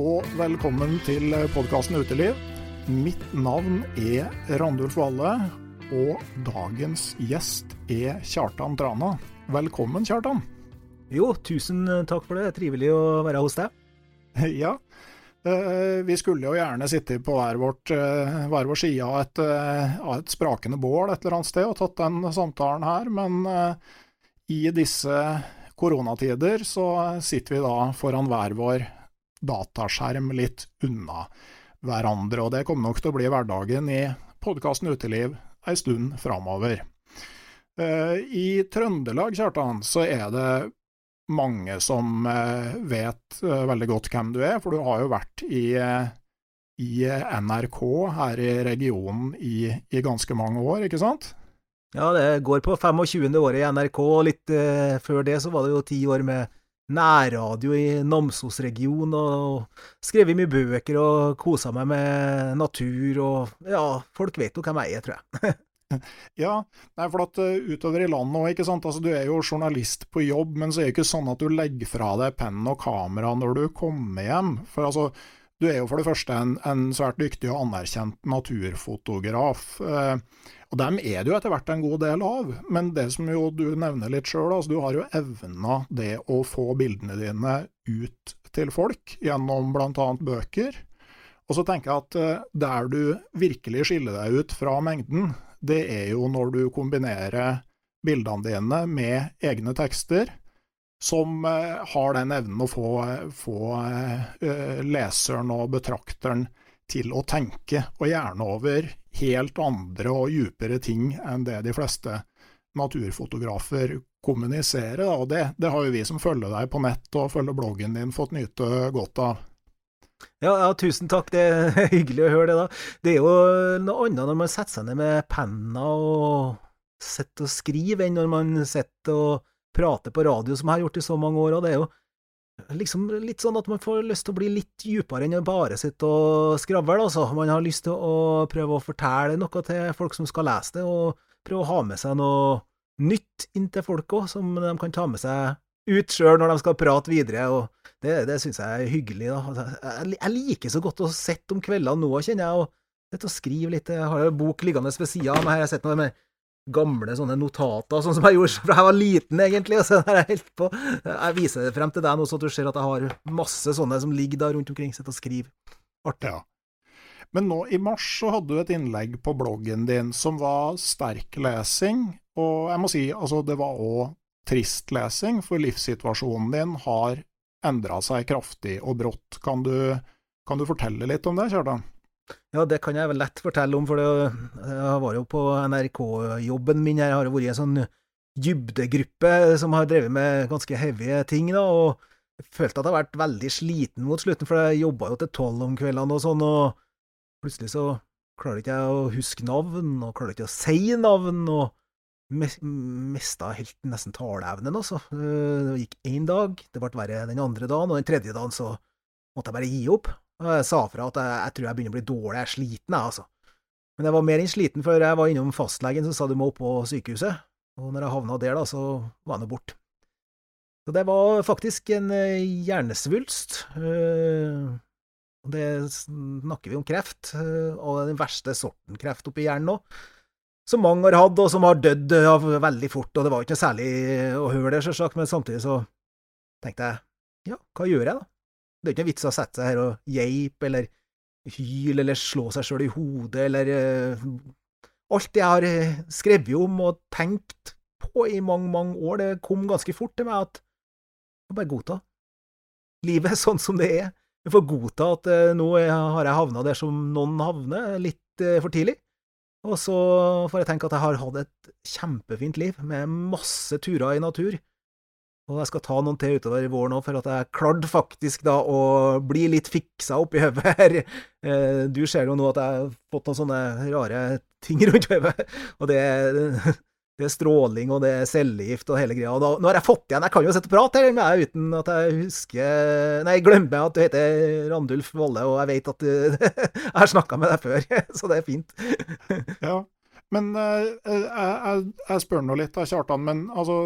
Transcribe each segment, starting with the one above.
og velkommen til podkasten Uteliv. Mitt navn er Randulf Valle, og dagens gjest er Kjartan Trana. Velkommen, Kjartan. Jo, tusen takk for det. Trivelig å være hos deg. Ja, eh, vi skulle jo gjerne sitte på hver, vårt, eh, hver vår side av et, eh, av et sprakende bål et eller annet sted og tatt den samtalen her, men i disse koronatider så sitter vi da foran hver vår dataskjerm litt unna hverandre, og det kommer nok til å bli hverdagen i podkasten Uteliv ei stund framover. Eh, I Trøndelag, Kjartan, så er det mange som eh, vet eh, veldig godt hvem du er, for du har jo vært i, i NRK her i regionen i, i ganske mange år, ikke sant? Ja, det går på 25. året i NRK, og litt eh, før det så var det jo ti år med nærradio i Namsos-regionen, og skrevet mye bøker og kosa meg med natur, og ja, folk vet jo hvem jeg er, tror jeg. Ja, nei, for at uh, utover i landet òg, ikke sant. Altså, du er jo journalist på jobb, men så er det ikke sånn at du legger fra deg pennen og kamera når du kommer hjem. For altså, du er jo for det første en, en svært dyktig og anerkjent naturfotograf. Eh, og dem er det jo etter hvert en god del av, men det som jo du nevner litt sjøl, altså, du har jo evna det å få bildene dine ut til folk gjennom bl.a. bøker. Og så tenker jeg at eh, der du virkelig skiller deg ut fra mengden, det er jo når du kombinerer bildene dine med egne tekster, som eh, har den evnen å få, få eh, leseren og betrakteren til å tenke, og gjerne over helt andre og djupere ting enn det de fleste naturfotografer kommuniserer. Og det, det har jo vi som følger deg på nett og følger bloggen din, fått nyte godt av. Ja, ja, tusen takk, det er hyggelig å høre det, da. Det er jo noe annet når man setter seg ned med penna og sitter og skriver, enn når man sitter og prater på radio, som jeg har gjort i så mange år, og det er jo liksom litt sånn at man får lyst til å bli litt dypere enn å bare sitte og skravle, altså. Man har lyst til å prøve å fortelle noe til folk som skal lese det, og prøve å ha med seg noe nytt inn til folk òg, som de kan ta med seg ut sjøl når de skal prate videre, og det, det syns jeg er hyggelig. da. Jeg, jeg liker så godt å sitte om kveldene nå, kjenner jeg, og sitte og skrive litt. Jeg har jo bok liggende ved sida av meg, jeg noe med gamle sånne notater, sånn som jeg gjorde fra jeg var liten, egentlig. og så er Jeg helt på. Jeg viser det frem til deg nå, så du ser at jeg har masse sånne som ligger der rundt omkring, sitter og skriver. Artig. Ja. Men nå i mars så hadde du et innlegg på bloggen din som var sterk lesing, og jeg må si altså det var òg trist lesing, for livssituasjonen din har endra seg kraftig og brått. Kan du, kan du fortelle litt om det, Kjartan? Ja, det kan jeg vel lett fortelle om, for det, jeg var jo på NRK-jobben min. Jeg har jo vært i en sånn dybdegruppe som har drevet med ganske heavy ting, da, og jeg følte at jeg har vært veldig sliten mot slutten, for jeg jobba jo til tolv om kveldene og sånn, og plutselig så klarer ikke jeg å huske navn, og klarer ikke å si navn, og mista helt nesten taleevnen, altså. Det gikk én dag, det ble verre den andre dagen, og den tredje dagen så måtte jeg bare gi opp. Og jeg sa fra at jeg, jeg tror jeg begynner å bli dårlig, jeg er sliten, jeg, altså. Men jeg var mer enn sliten, før jeg var innom fastlegen som sa du må opp på sykehuset, og når jeg havna der, da, så var jeg nå borte. Så det var faktisk en hjernesvulst. Og det snakker vi om kreft, og den verste sorten kreft oppi hjernen nå som mange har hatt, og som har dødd veldig fort, og det var ikke noe særlig å høre det, selvsagt, men samtidig så tenkte jeg, ja, hva gjør jeg da? Det er ikke noe vits å sette seg her og geipe eller hyle eller slå seg sjøl i hodet, eller uh, Alt jeg har eh, skrevet om og tenkt på i mange, mange år, det kom ganske fort til meg at jeg bare godta. Livet er sånn som det er. Jeg får godta at uh, nå har jeg havna der som noen havner, litt uh, for tidlig. Og så får jeg tenke at jeg har hatt et kjempefint liv, med masse turer i natur. Og jeg skal ta noen til utover i vår nå, for at jeg klarte faktisk da å bli litt fiksa oppi hodet her. Eh, du ser jo nå at jeg har fått noen sånne rare ting rundt hodet. Og det er, det er, stråling, og det er cellegift og hele greia. Og da, nå har jeg fått igjen Jeg kan jo sitte og prate her med deg uten at jeg husker Nei, jeg glemmer at du heter Randulf Valle, og jeg vet at du Jeg har snakka med deg før, så det er fint. ja. Men uh, jeg, jeg, jeg, spør nå litt da, Kjartan. Men altså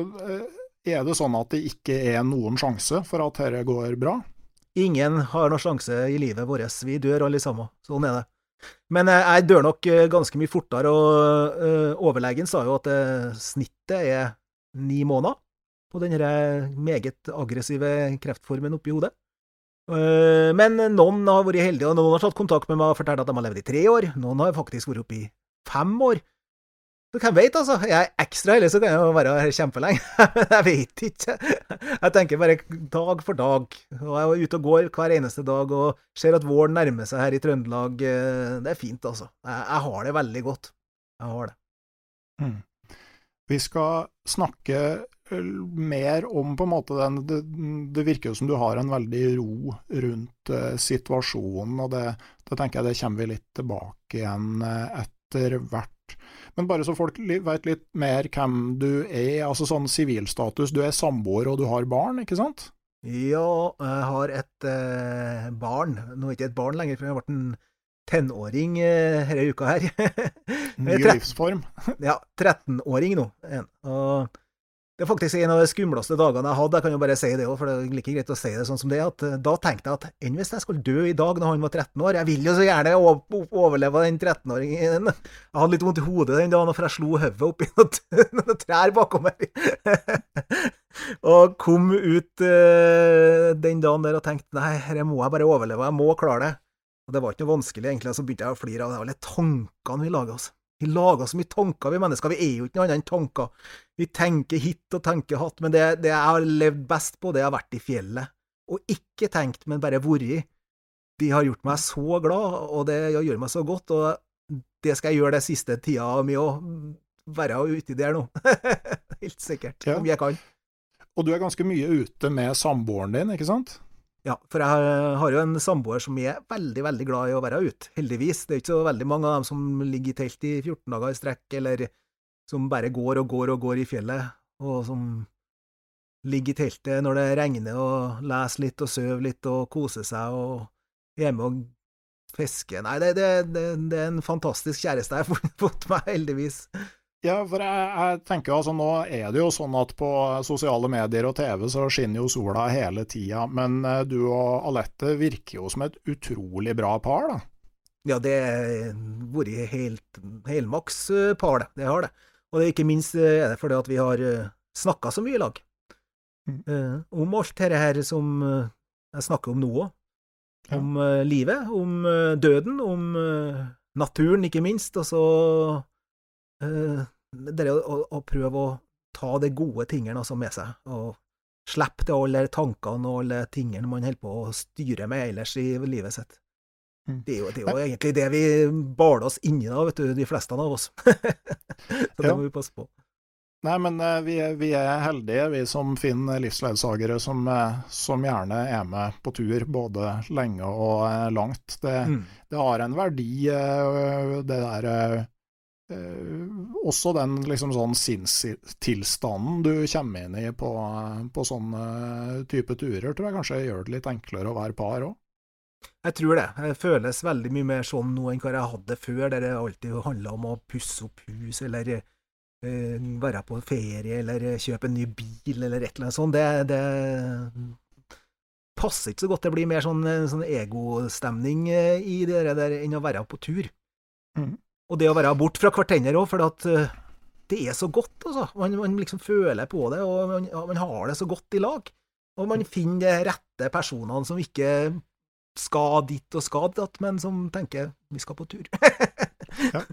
er det sånn at det ikke er noen sjanse for at dette går bra? Ingen har noen sjanse i livet vårt. Vi dør alle sammen. Sånn er det. Men eh, jeg dør nok eh, ganske mye fortere, og uh, overlegen sa jo at snittet er ni måneder på denne meget aggressive kreftformen oppi hodet. Men noen har vært heldige, og noen har tatt kontakt med meg og fortalt at de har levd i tre år. Noen har faktisk vært oppe i fem år. Så hvem vet, altså? Jeg er ekstra heldig, så kan jeg jo være her kjempelenge. Men jeg vet ikke. Jeg tenker bare dag for dag. Og jeg er ute og går hver eneste dag og ser at våren nærmer seg her i Trøndelag. Det er fint, altså. Jeg, har det veldig godt. Jeg har det. Mm. Vi skal snakke mer om på en måte den Det, det virker jo som du har en veldig ro rundt uh, situasjonen, og det, det, tenker jeg det kommer vi litt tilbake igjen etter hvert men bare så folk vet litt mer hvem du er, altså sånn sivilstatus. Du er samboer og du har barn, ikke sant? Ja, jeg har et eh, barn. Nå er ikke et barn lenger, for jeg vært en tenåring eh, denne uka her. Ny livsform. ja, 13-åring nå. Og det er faktisk en av de skumleste dagene jeg hadde, jeg kan jo bare si det òg, for det er like greit å si det sånn som det, at eh, da tenkte jeg at enn hvis jeg skulle dø i dag når han var 13 år? Jeg vil jo så gjerne overleve den 13-åringen. Jeg hadde litt vondt i hodet den dagen, for jeg slo hodet oppi noen trær bakom meg. og kom ut uh, den dagen der og tenkte nei, dette må jeg bare overleve, jeg må klare det. Og det var ikke noe vanskelig, egentlig, og så begynte jeg å flire av det, alle tankene vi lager oss. Vi lager så mye tanker, vi mennesker. Vi er jo ikke noe annet enn tanker. Vi tenker hit og tenker hatt, men det, det, jeg har levd best på, det har vært i fjellet. Og ikke tenkt, men bare vært. De har gjort meg så glad, og det gjør meg så godt, og det skal jeg gjøre det siste tida mi òg. Være uti der nå. Helt sikkert. Ja. Om jeg kan. Og du er ganske mye ute med samboeren din, ikke sant? Ja, for jeg har jo en samboer som er veldig, veldig glad i å være ute, heldigvis. Det er ikke så veldig mange av dem som ligger i telt i 14 dager i strekk, eller som bare går og går og går i fjellet, og som ligger i teltet når det regner, og leser litt og sover litt og koser seg og er med og fisker. Nei, det, det, det, det er en fantastisk kjæreste jeg har fått meg, heldigvis. Ja, for jeg, jeg, tenker altså nå er det jo sånn at på sosiale medier og TV så skinner jo sola hele tida, men eh, du og Alette virker jo som et utrolig bra par, da? Ja, det har vært helt helmaks eh, par, det. Det har det. Og det, ikke minst eh, er det fordi at vi har snakka så mye i lag. Mm. om alt dette her som jeg snakker om nå òg. Om ja. livet, om døden, om naturen, ikke minst. Og så det å, å, å, prøve å ta de gode tingene altså med seg, og slippe til alle tankene og alle tingene man holder på å styre med ellers i livet sitt. Mm. Det er jo, det er jo egentlig det vi baler oss inni da, vet du, de fleste av oss. Så det må vi passe på. Nei, men uh, vi, vi, er heldige, vi som finner livsledsagere som, uh, som, gjerne er med på tur både lenge og uh, langt. Det, mm. det, har en verdi, det der Eh, også den liksom sånn sinnstilstanden du kommer inn i på, på sånne type turer, tror jeg kanskje gjør det litt enklere å være par òg. Jeg tror det. Det føles veldig mye mer sånn nå enn hva jeg hadde før, der det alltid handla om å pusse opp hus, eller eh, være på ferie, eller kjøpe en ny bil, eller et eller annet sånt. Det, det passer ikke så godt. Det blir mer sånn, sånn egostemning eh, i det der enn å være på tur. Mm. Og det å være bort fra hverandre òg, for at uh, det er så godt, altså. Man, man, liksom føler på det, og man, man, har det så godt i lag. Og man finner de rette personene som ikke skal dit og skal datt, men som tenker vi skal på tur. ja.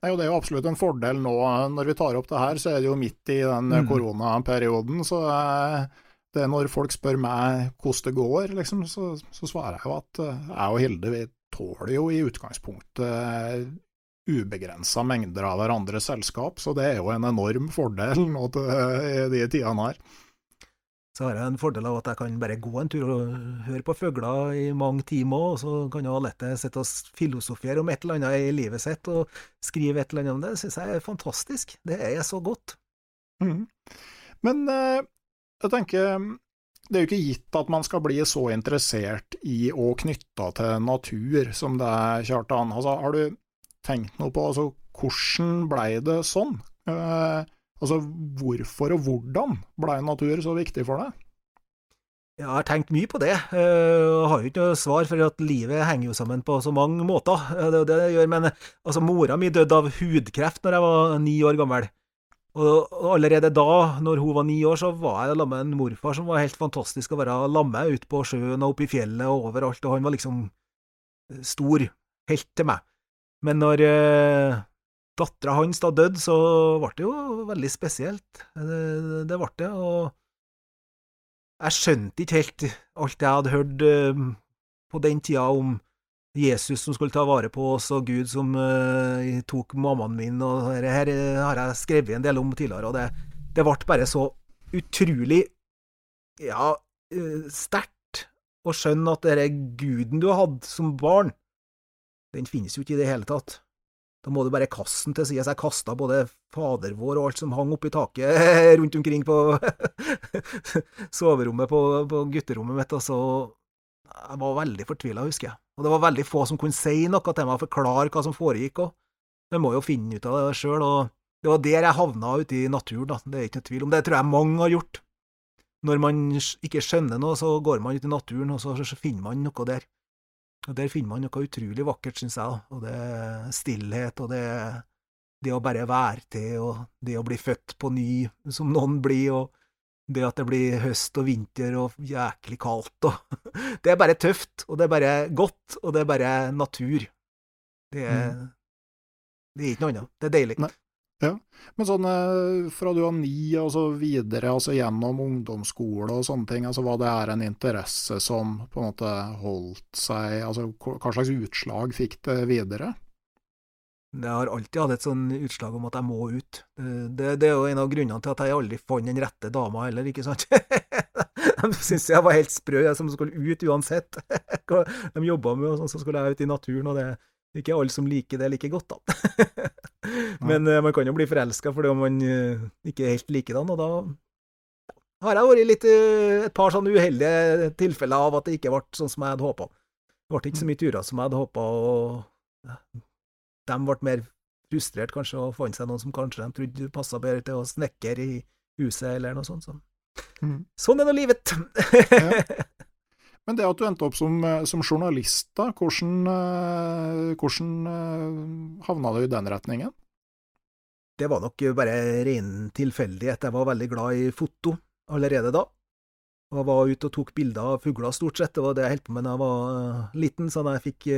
Nei, Det er jo absolutt en fordel nå. Når vi tar opp det her, så er det jo midt i den mm. koronaperioden. Så det er når folk spør meg hvordan det går, liksom, så, så, svarer jeg jo at jeg og Hilde vi tåler jo i utgangspunktet ubegrensa mengder av hverandres selskap, så det er jo en enorm fordel nå til de tidene her. Så har jeg en fordel av at jeg kan bare gå en tur og høre på fugler i mange timer, og så kan jo Alette sitte og filosofere om et eller annet i livet sitt og skrive et eller annet om det. Det syns jeg er fantastisk. Det er så godt. Mm. Men eh, jeg tenker det er jo ikke gitt at man skal bli så interessert i og knytta til natur som det er, Kjartan. Altså, har du tenkt noe på altså, hvordan blei det sånn? Eh, altså, hvorfor og hvordan blei natur så viktig for deg? Jeg har tenkt mye på det. og jeg har jo ikke noe svar, for at livet henger jo sammen på så mange måter. Eh, det er det jeg gjør. Men altså, mora mi døde av hudkreft når jeg var ni år gammel. Og allerede da, når hun var ni år, så var jeg sammen med en morfar som var helt fantastisk å være lamme ute på sjøen og oppe i fjellet og overalt, og han var liksom stor helt til meg. Men når eh, dattera hans da døde, så ble det jo veldig spesielt. Det, det ble det, og jeg skjønte ikke helt alt jeg hadde hørt eh, på den tida om Jesus som skulle ta vare på oss, og Gud som eh, tok mammaen min, og her, her, har jeg skrevet en del om tidligere, og det, det ble bare så utrolig, ja, uh, sterkt å skjønne at denne guden du hadde som barn, den finnes jo ikke i det hele tatt. Da må du bare kaste den til side. Jeg kasta både Fader vår og alt som hang oppi taket rundt omkring på soverommet på, på gutterommet mitt, og så Jeg var veldig fortvila, husker jeg. Og det var veldig få som kunne si noe til meg og forklare hva som foregikk. og Jeg må jo finne ut av det sjøl. Det var der jeg havna ute i naturen, da. Det er ikke noe tvil om. Det tror jeg mange har gjort. Når man ikke skjønner noe, så går man ut i naturen, og så, finner man noe der. Og der finner man noe utrolig vakkert, syns jeg. Og det er stillhet, og det er det å bare være til, og det å bli født på ny, som noen blir, og det at det blir høst og vinter og jæklig kaldt og Det er bare tøft, og det er bare godt, og det er bare natur. Det er, mm. det er ikke noe annet. Det er deilig. Nei. Ja, Men sånn fra du var ni og så videre, altså gjennom ungdomsskole og sånne ting, altså var det er en interesse som på en måte holdt seg Altså hva slags utslag fikk det videre? Jeg har alltid hatt et sånn utslag om at jeg må ut. Det, det, er jo en av grunnene til at jeg aldri fant den rette dama heller, ikke sant? De syntes jeg var helt sprø, jeg som skulle ut uansett. De jobba med og sånn, så skulle jeg ut i naturen, og det er ikke alle som liker det like godt, da. Men. Eh, man kan jo bli forelska fordi man eh, ikke helt liker den, og da har jeg vært litt eh, et par sånne uheldige tilfeller av at det ikke ble sånn som jeg hadde håpa. Det ble ikke så mye turer som jeg hadde håpa, og de ble mer frustrert kanskje og fant seg noen som kanskje de trodde passa bedre til å snekre i huset, eller noe sånt. Så. Mm. Sånn er nå livet! ja. Men det at du endte opp som, som journalist, da, hvordan, eh, hvordan eh, havna du i den retningen? Det var nok bare ren tilfeldighet. Jeg var veldig glad i foto allerede da. Jeg var ute og tok bilder av fugler, stort sett. Det var det jeg holdt på med da jeg var eh, liten, så da jeg fikk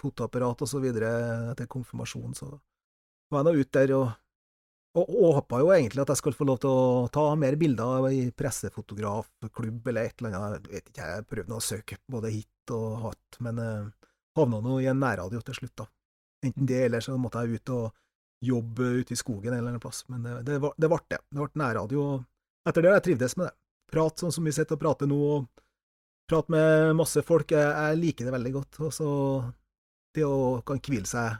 fotoapparat og så videre etter konfirmasjon, så var jeg nå ute der og, og håpa jo egentlig at jeg skulle få lov til å ta mer bilder i pressefotografklubb eller et eller annet, jeg vet ikke, jeg prøvde å søke både hit og hatt, men eh, havna nå i en nærradio til slutt, da. Enten det, eller så måtte jeg ut og jobbe ute i skogen en eller annen plass, men det, ble det. Det ble nærradio, og etter det har jeg trivdes med det. Prat sånn som vi sitter og prater nå, og prate med masse folk, jeg, jeg liker det veldig godt. Og så det å kan hvile seg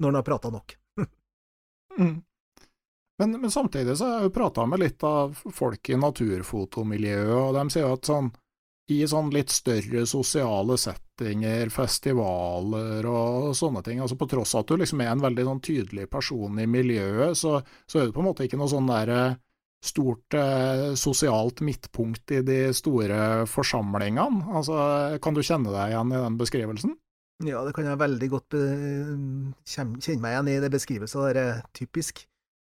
når en har prata nok. mm. Men, men, samtidig så har jeg jo prata med litt av folk i naturfotomiljøet, og de sier at sånn i sånn litt større sosiale settinger, festivaler og sånne ting, altså på tross av at du liksom er en veldig sånn tydelig person i miljøet, så, så er det på en måte ikke noe sånn der eh, stort eh, sosialt midtpunkt i de store forsamlingene. Altså, kan du kjenne deg igjen i den beskrivelsen? Ja, det kan jeg veldig godt kjenne meg igjen i. Det beskrivelsen der er typisk.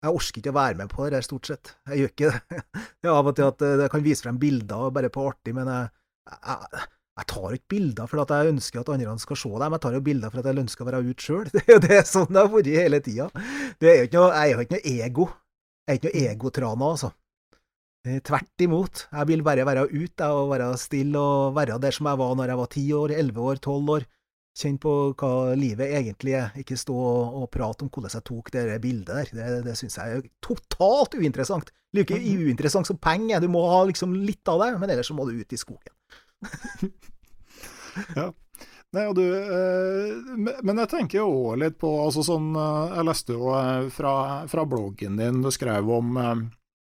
Jeg orker ikke å være med på det der, stort sett. Jeg gjør ikke det. Er av og til at eh, jeg kan vise frem bilder bare på artig, men jeg, jeg, Jeg tar ikke bilder for at jeg ønsker at andre skal se dem, jeg tar jo bilder for at jeg ønsker å være ute sjøl. Det er det sånn det har vært hele tida. Jeg er jo ikke noe ego. Jeg er ikke noe egotrana, altså. Tvert imot. Jeg vil bare være ute og være stille og være der som jeg var når jeg var ti år, elleve år, tolv år. Kjenne på hva livet egentlig er, ikke stå og, og prate om hvordan jeg tok det bildet der. Det, det syns jeg er totalt uinteressant. Like uinteressant som penger. Du må ha liksom litt av det, men ellers så må du ut i skogen. ja. Nei, du, eh, men jeg tenker jo òg litt på altså sånn, eh, Jeg leste jo eh, fra, fra, bloggen din du skrev om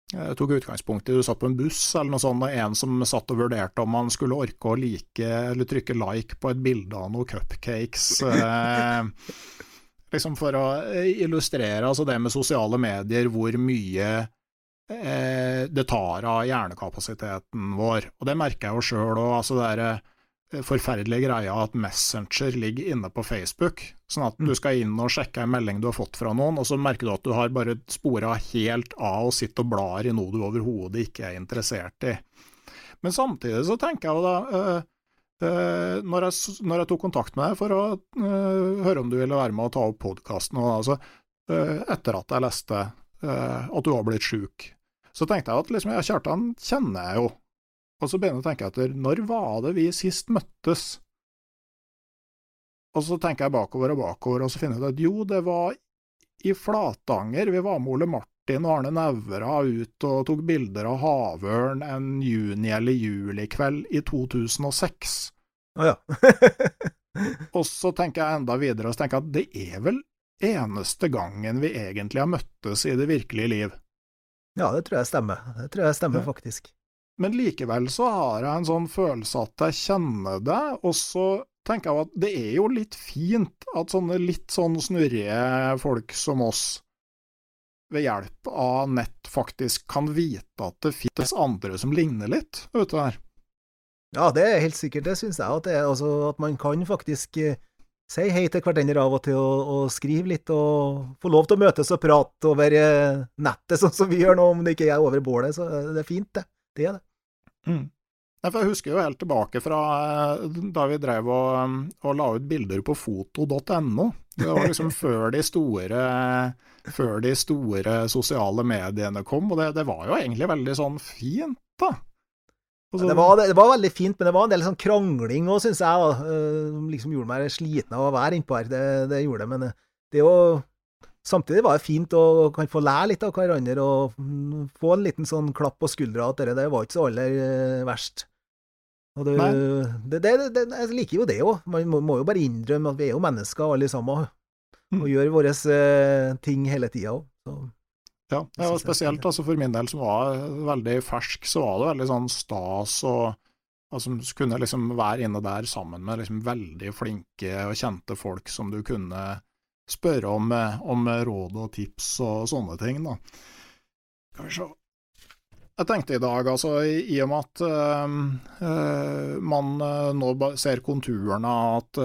jeg tok utgangspunkt i du satt på en buss eller noe sånt, og en som satt og vurderte om man skulle orke å like eller trykke like på et bilde av noen cupcakes. Eh, liksom for å illustrere altså det med sosiale medier, hvor mye eh, det tar av hjernekapasiteten vår. Og det merker jeg jo sjøl òg. Altså det er forferdelige greia at Messenger ligger inne på Facebook. Sånn at du mm. skal inn og sjekke en melding du har fått fra noen, og så merker du at du har bare spora helt av og sitter og blar i noe du overhodet ikke er interessert i. Men samtidig så tenker jeg jo da øh, øh, når, jeg, når, jeg, tok kontakt med deg for å øh, høre om du ville være med og ta opp podkasten, altså, etter at jeg leste at du har blitt sjuk, så tenkte jeg at liksom, ja, Kjartan kjenner jeg jo, og så begynner jeg å tenke etter, når var det vi sist møttes? Og så tenker jeg bakover og bakover, og så finner jeg ut at jo, det var i Flatanger. Vi var med Ole Martin og Arne Nævra ut og tok bilder av havørn en juni- eller julikveld i 2006. Å ja. og så tenker jeg enda videre og så tenker jeg at det er vel eneste gangen vi egentlig har møttes i det virkelige liv. Ja, det tror jeg stemmer. Det tror jeg stemmer, ja. faktisk. Men likevel så har jeg en sånn følelse at jeg kjenner det, og så tenker jeg at det er jo litt fint at sånne litt sånn snurrige folk som oss, ved hjelp av nett faktisk kan vite at det finnes andre som ligner litt ute der. Ja, det er helt sikkert. Det syns jeg. At, det, altså, at man kan faktisk eh, si hei til hverandre av og til og, og, skrive litt, og få lov til å møtes og prate over eh, nettet, sånn som vi gjør nå, om det ikke er over bålet. Så det er fint, det. Det er det. Mm. Jeg husker jo helt tilbake fra eh, da vi drev og, um, og la ut bilder på foto.no. Det var liksom før de store før de store sosiale mediene kom, og det, det var jo egentlig veldig sånn fint, da. Så... Det, var, det, var, veldig fint, men det var en del sånn krangling òg, syns jeg. da, eh, liksom gjorde meg sliten av å være innpå her. Det, det gjorde det. Men det det å Samtidig var det fint å kan få lære litt av hverandre og få en liten sånn klapp på skuldra at det, det var ikke så aller eh, verst. Det, det, det, jeg liker jo det òg. Man må, må, jo bare innrømme at vi er jo mennesker alle sammen, og mm. gjør våre eh, ting hele tida òg. Ja, ja, og spesielt altså, for min del som var veldig fersk, så var det veldig sånn stas og altså, kunne liksom være inne der sammen med liksom veldig flinke og kjente folk som du kunne spørre om, eh, om, råd og tips og sånne ting, da. Skal vi se Jeg tenkte i dag, altså, i, og med at øh, man nå ser konturene at,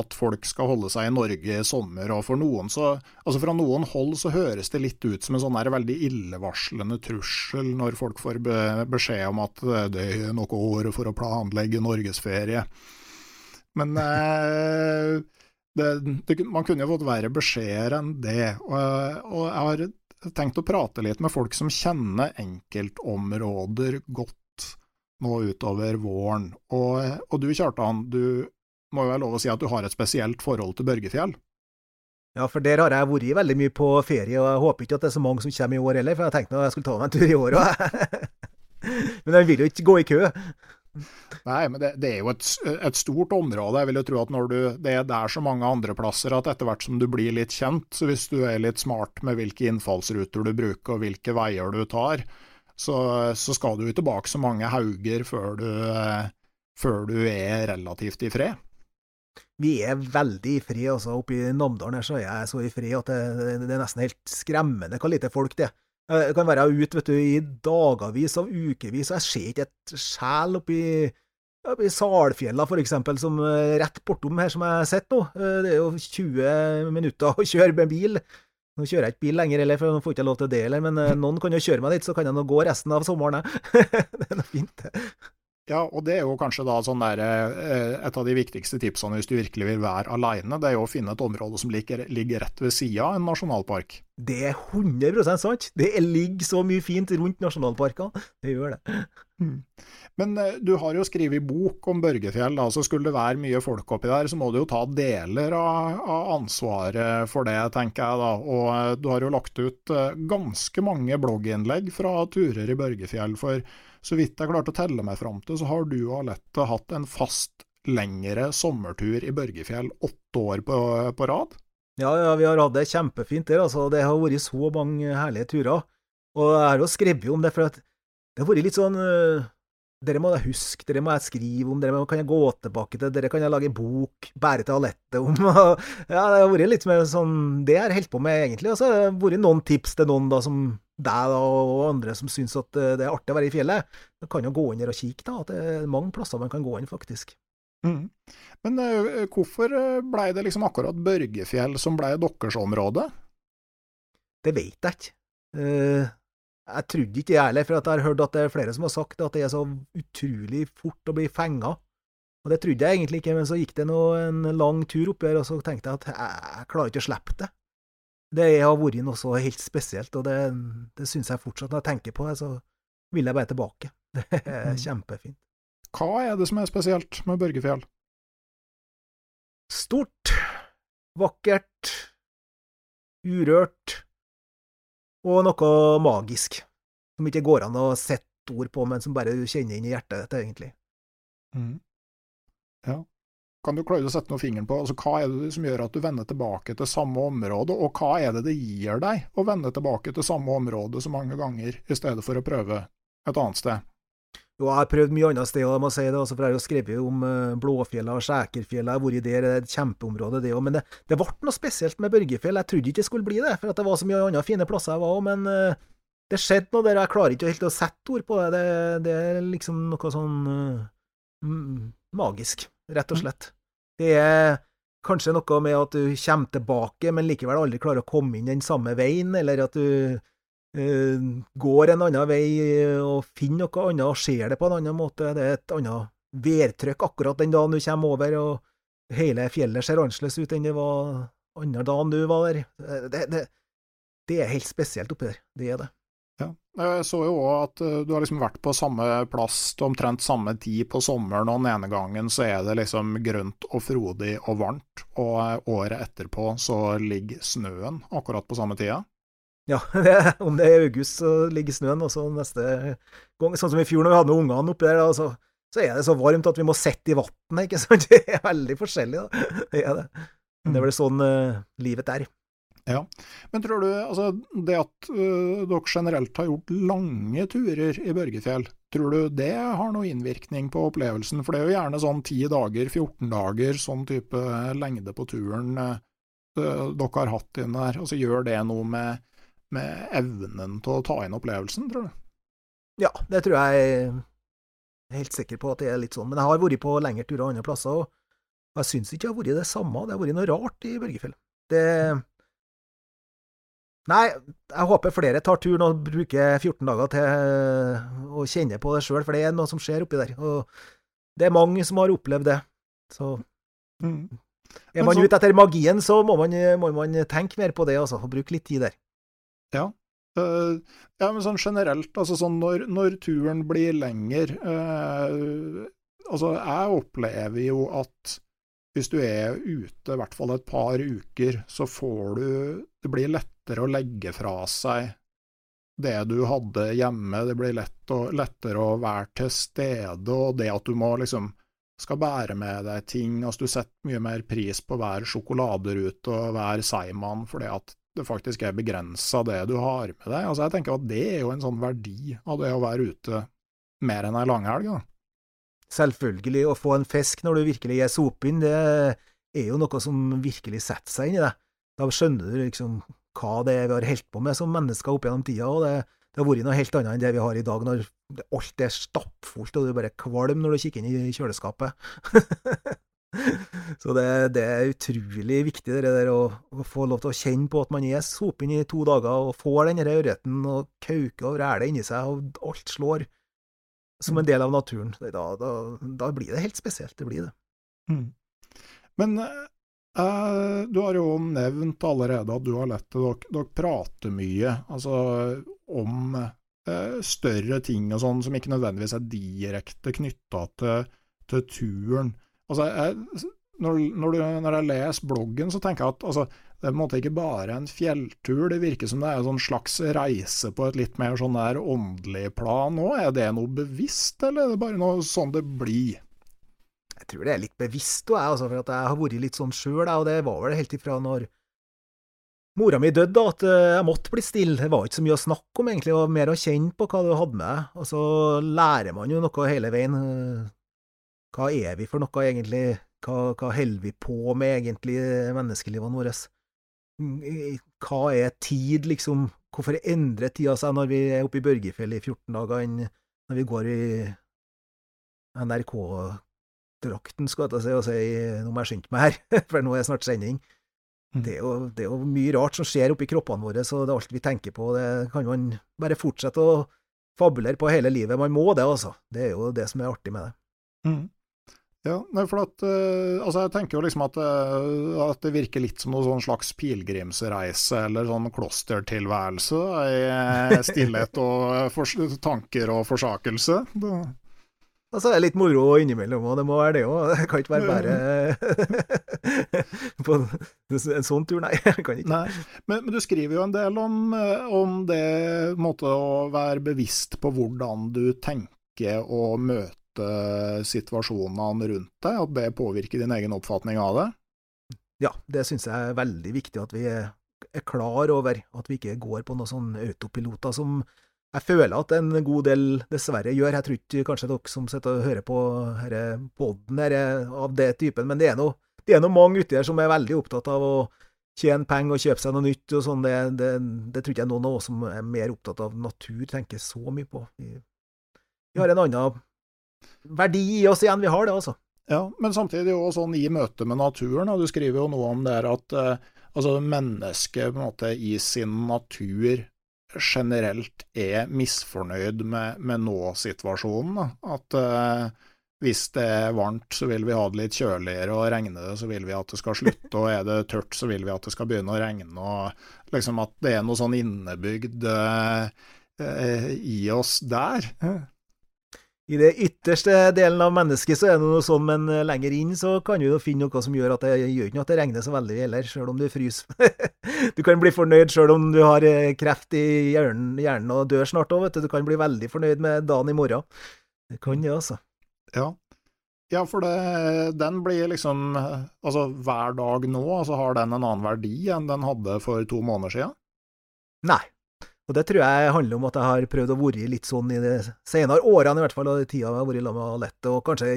at folk skal holde seg i Norge i sommer, og for noen så Altså fra noen hold så høres det litt ut som en sånn veldig illevarslende trussel når folk får be, beskjed om at det er noe år for å planlegge norgesferie. Men det, det, man kunne jo fått verre beskjeder enn det. Og, og, jeg har tenkt å prate litt med folk som kjenner enkeltområder godt nå utover våren. Og, og du Kjartan, du må jo være lov å si at du har et spesielt forhold til Børgefjell? Ja, for der har jeg vært veldig mye på ferie, og jeg håper ikke at det er så mange som kommer i år heller, for jeg tenkte at jeg skulle ta meg en tur i år òg. Men jeg vil jo ikke gå i kø. Nei, men det, det er jo et, et, stort område. Jeg vil jo tro at når du, det er der så mange andre plasser at etter hvert som du blir litt kjent, så hvis du er litt smart med hvilke innfallsruter du bruker og hvilke veier du tar, så, så skal du jo tilbake så mange hauger før du, før du er relativt i fred. Vi er veldig i fred, altså. Oppe i Namdalen her så er jeg så i fred at det, det er nesten helt skremmende hvor lite folk det er. Jeg kan være ute i dagavis og ukevis, og jeg ser ikke et sjel oppi, oppi Salfjella, for eksempel, som eh, rett bortom her som jeg sett nå. Eh, det er jo 20 minutter å kjøre med bil. Nå kjører jeg ikke bil lenger, eller, for nå får jeg ikke lov til det heller, men eh, noen kan jo kjøre meg dit, så kan jeg nå gå resten av sommeren, jeg. det er noe fint, det. Ja, og det er jo kanskje da sånn der, eh, et av de viktigste tipsene hvis du virkelig vil være alene, det er jo å finne et område som ligger, ligger rett ved sida av en nasjonalpark. Det er 100% sant. Det ligger så mye fint rundt nasjonalparker, Det gjør det. Mm. Men eh, du har jo skrevet bok om Børgefjell, da, så skulle det være mye folk oppi der, så må du jo ta deler av, av ansvaret for det, tenker jeg da. Og eh, du har jo lagt ut ganske mange blogginnlegg fra turer i Børgefjell. for så vidt jeg klarte å telle meg fram til, så har du og Alette hatt en fast lengre sommertur i Børgefjell åtte år på, på, rad? Ja, ja, vi har hatt det kjempefint der, altså. Det har vært så mange herlige turer. Og jeg har jo skrevet om det, for at det har vært litt sånn uh, Dere må jeg huske, dere må jeg skrive om, dere kan jeg gå tilbake til, dere kan jeg lage bok bære til Alette om. ja, det har vært litt mer sånn Det jeg har holdt på med, egentlig. Og så har det vært noen tips til noen da som deg og andre som syns at eh, det er artig å være i fjellet, du kan jo gå inn der og kikke. da, at Det er mange plasser man kan gå inn, faktisk. Mm. Men uh, hvorfor ble det liksom akkurat Børgefjell som ble deres område? Det vet jeg ikke. Uh, jeg trodde ikke det heller, for jeg har hørt at det er flere som har sagt at det er så utrolig fort å bli fenga. Og det trodde jeg egentlig ikke, men så gikk det nå en lang tur oppi her, og så tenkte jeg at jeg, jeg klarer ikke å slippe det. Det har vært noe så helt spesielt, og det, det syns jeg fortsatt. Når jeg tenker på det, så vil jeg bare tilbake. Det er mm. kjempefint. Hva er det som er spesielt med Børgefjell? Stort, vakkert, urørt og noe magisk. Som ikke går an å sette ord på, men som bare du kjenner inn i hjertet ditt, egentlig. Mm. Ja. Kan du klare å sette noe fingeren på altså, hva er det som gjør at du vender tilbake til samme område, og hva er det det gir deg å vende tilbake til samme område så mange ganger, i stedet for å prøve et annet sted? Jo, jeg har prøvd mye annet sted, jeg må si det, altså, for jeg har jo skrevet om uh, Blåfjella og Skjækerfjella, jeg har vært der, det er et kjempeområde det òg. Men det, det, ble noe spesielt med Børgefjell, jeg trodde ikke det skulle bli det, for det var så mye andre fine plasser jeg var òg, men uh, det skjedde noe der, jeg klarer ikke helt å sette ord på det, det, det er liksom noe sånn uh, magisk, rett og mm. slett. Det er kanskje noe med at du kommer tilbake, men likevel aldri klarer å komme inn den samme veien, eller at du uh, går en annen vei og finner noe annet og ser det på en annen måte. Det er et annet værtrykk akkurat den dagen du kommer over, og hele fjellet ser annerledes ut enn det var andre dagen du var der. Det, det, det er helt spesielt oppi der. Det er det. Ja. Jeg så jo òg at eh, du har liksom vært på samme plass til omtrent samme tid på sommeren, og den ene gangen så er det liksom grønt og frodig og varmt, og eh, året etterpå så ligger snøen akkurat på samme tida. Ja, det, om det er august så ligger snøen, og så neste gang, sånn som i fjor når vi hadde med ungene oppi der, så, så, er det så varmt at vi må sitte i vannet, ikke sant. Det er veldig forskjellig, da. Det er det. Men det er vel sånn uh, livet er. Ja, Men tror du altså, det at uh, dere generelt har gjort lange turer i Børgefjell, tror du det har noe innvirkning på opplevelsen? For det er jo gjerne sånn 10 dager, 14 dager, sånn type lengde på turen uh, dere har hatt inn der. Altså Gjør det noe med, med, evnen til å ta inn opplevelsen, tror du? Ja, det tror jeg er helt sikker på at det er litt sånn. Men jeg har vært på lengre turer andre plasser, og jeg syns ikke det har vært det samme. Det har vært noe rart i Børgefjell. Det Nei, jeg håper flere tar turen og bruker 14 dager til å kjenne på det sjøl, for det er noe som skjer oppi der. Og det er mange som har opplevd det. Så mm. Er man så, ute etter magien, så må man, må man, tenke mer på det, altså, og bruke litt tid der. Ja. Uh, ja, men sånn generelt, altså sånn når, når turen blir lenger uh, Altså, jeg opplever jo at hvis du er ute i hvert fall et par uker, så får du Det blir lettere å legge fra seg det du hadde hjemme, det blir lett å, lettere å være til stede, og det at du må liksom skal bære med deg ting, altså du setter mye mer pris på hver sjokoladerute og hver seigmann fordi at det faktisk er begrensa det du har med deg. Altså jeg tenker at det er jo en sånn verdi av det å være ute mer enn ei langhelg. da. Selvfølgelig, å få en fisk når du virkelig er sopinn, det er jo noe som virkelig setter seg inn i deg. Da skjønner du liksom hva det er vi har holdt på med som mennesker opp gjennom tida. og det, det, har vært noe helt annet enn det vi har i dag, når alt er stappfullt og du bare kvalm når du kikker inn i kjøleskapet. Så det, det, er utrolig viktig det der å, å, få lov til å kjenne på at man er sopinn i to dager og får den ørreten og kauker og ræler inni seg, og alt slår. Som en del av naturen. Da, da, da blir det helt spesielt. Det blir det. Mm. Men eh, du har jo nevnt allerede at du har lett til dere, dere prater mye altså om eh, større ting og sånn som ikke nødvendigvis er direkte knytta til, til, turen. Altså, jeg, når, når, du, når, jeg leser bloggen, så tenker jeg at altså, det er på en måte ikke bare en fjelltur, det virker som det er en sånn slags reise på et litt mer sånn der åndelig plan òg. Er det noe bevisst, eller er det bare noe sånn det blir? Jeg tror det er litt bevisst, og jeg, altså, for jeg har vært litt sånn sjøl, og det var vel helt ifra når mora mi døde, at eh, jeg måtte bli stille. Det var ikke så mye å snakke om, egentlig, og mer å kjenne på hva du hadde med. Og så lærer man jo noe hele veien. Hva er vi for noe, egentlig? Hva, hva holder vi på med, egentlig, menneskelivene våre? Hva er tid, liksom? Hvorfor endrer tida seg når vi er oppe i Børgefjell i 14 dager, enn når vi går i NRK-drakten, skal jeg si, og sier nå må jeg skynde meg her, for nå er det snart sending. Mm. Det er, jo, det er, jo, mye rart som skjer oppi kroppene våre, så det er alt vi tenker på. Det kan man bare fortsette å fabulere på hele livet. Man må det, altså. Det er jo det som er artig med det. Mm. Ja, for at, uh, altså jeg tenker jo liksom at, uh, at, det virker litt som noe sånn slags pilegrimsreise eller sånn klostertilværelse i eh, stillhet og for, tanker og forsakelse. Det. Altså, det er litt moro innimellom, og det må være det òg. Det kan ikke være bare på en sånn tur, nei. kan ikke. Nei. Men, men, du skriver jo en del om, om det måte å være bevisst på hvordan du tenker og møter situasjonene rundt deg, at det påvirker din egen oppfatning av det? Ja, det syns jeg er veldig viktig at vi er klar over, at vi ikke går på noen sånne autopiloter som jeg føler at en god del dessverre gjør. Jeg tror ikke kanskje dere som sitter og hører på poden her av det typen, men det er noe, det er noe mange uti her som er veldig opptatt av å tjene penger og kjøpe seg noe nytt og sånn. Det, det, det, tror ikke jeg noen av oss som er mer opptatt av natur, tenker så mye på. Vi har en annen verdi i oss igjen. Vi har det, altså. Ja, men samtidig jo sånn i møte med naturen, og du skriver jo noe om det at uh, altså mennesket på en måte i sin natur generelt er misfornøyd med, med nå-situasjonen. At uh, hvis det er varmt, så vil vi ha det litt kjøligere, og regner det, så vil vi at det skal slutte, og er det tørt, så vil vi at det skal begynne å regne, og liksom at det er noe sånn innebygd uh, i oss der i det ytterste delen av mennesket så er det noe sånn, men eh, lenger inn så kan du jo finne noe som gjør at det gjør ikke at det regner så veldig heller, sjøl om du fryser. du kan bli fornøyd sjøl om du har eh, kreft i hjernen, hjernen og dør snart òg, vet du. Du kan bli veldig fornøyd med dagen i morgen. Det kan det, altså. Ja. Ja, for det, den blir liksom Altså, hver dag nå, altså har den en annen verdi enn den hadde for to måneder siden? Nei. Og det tror jeg handler om at jeg har prøvd å være litt sånn i de senere årene, i hvert fall, og de tida jeg har vært sammen med Alette, og kanskje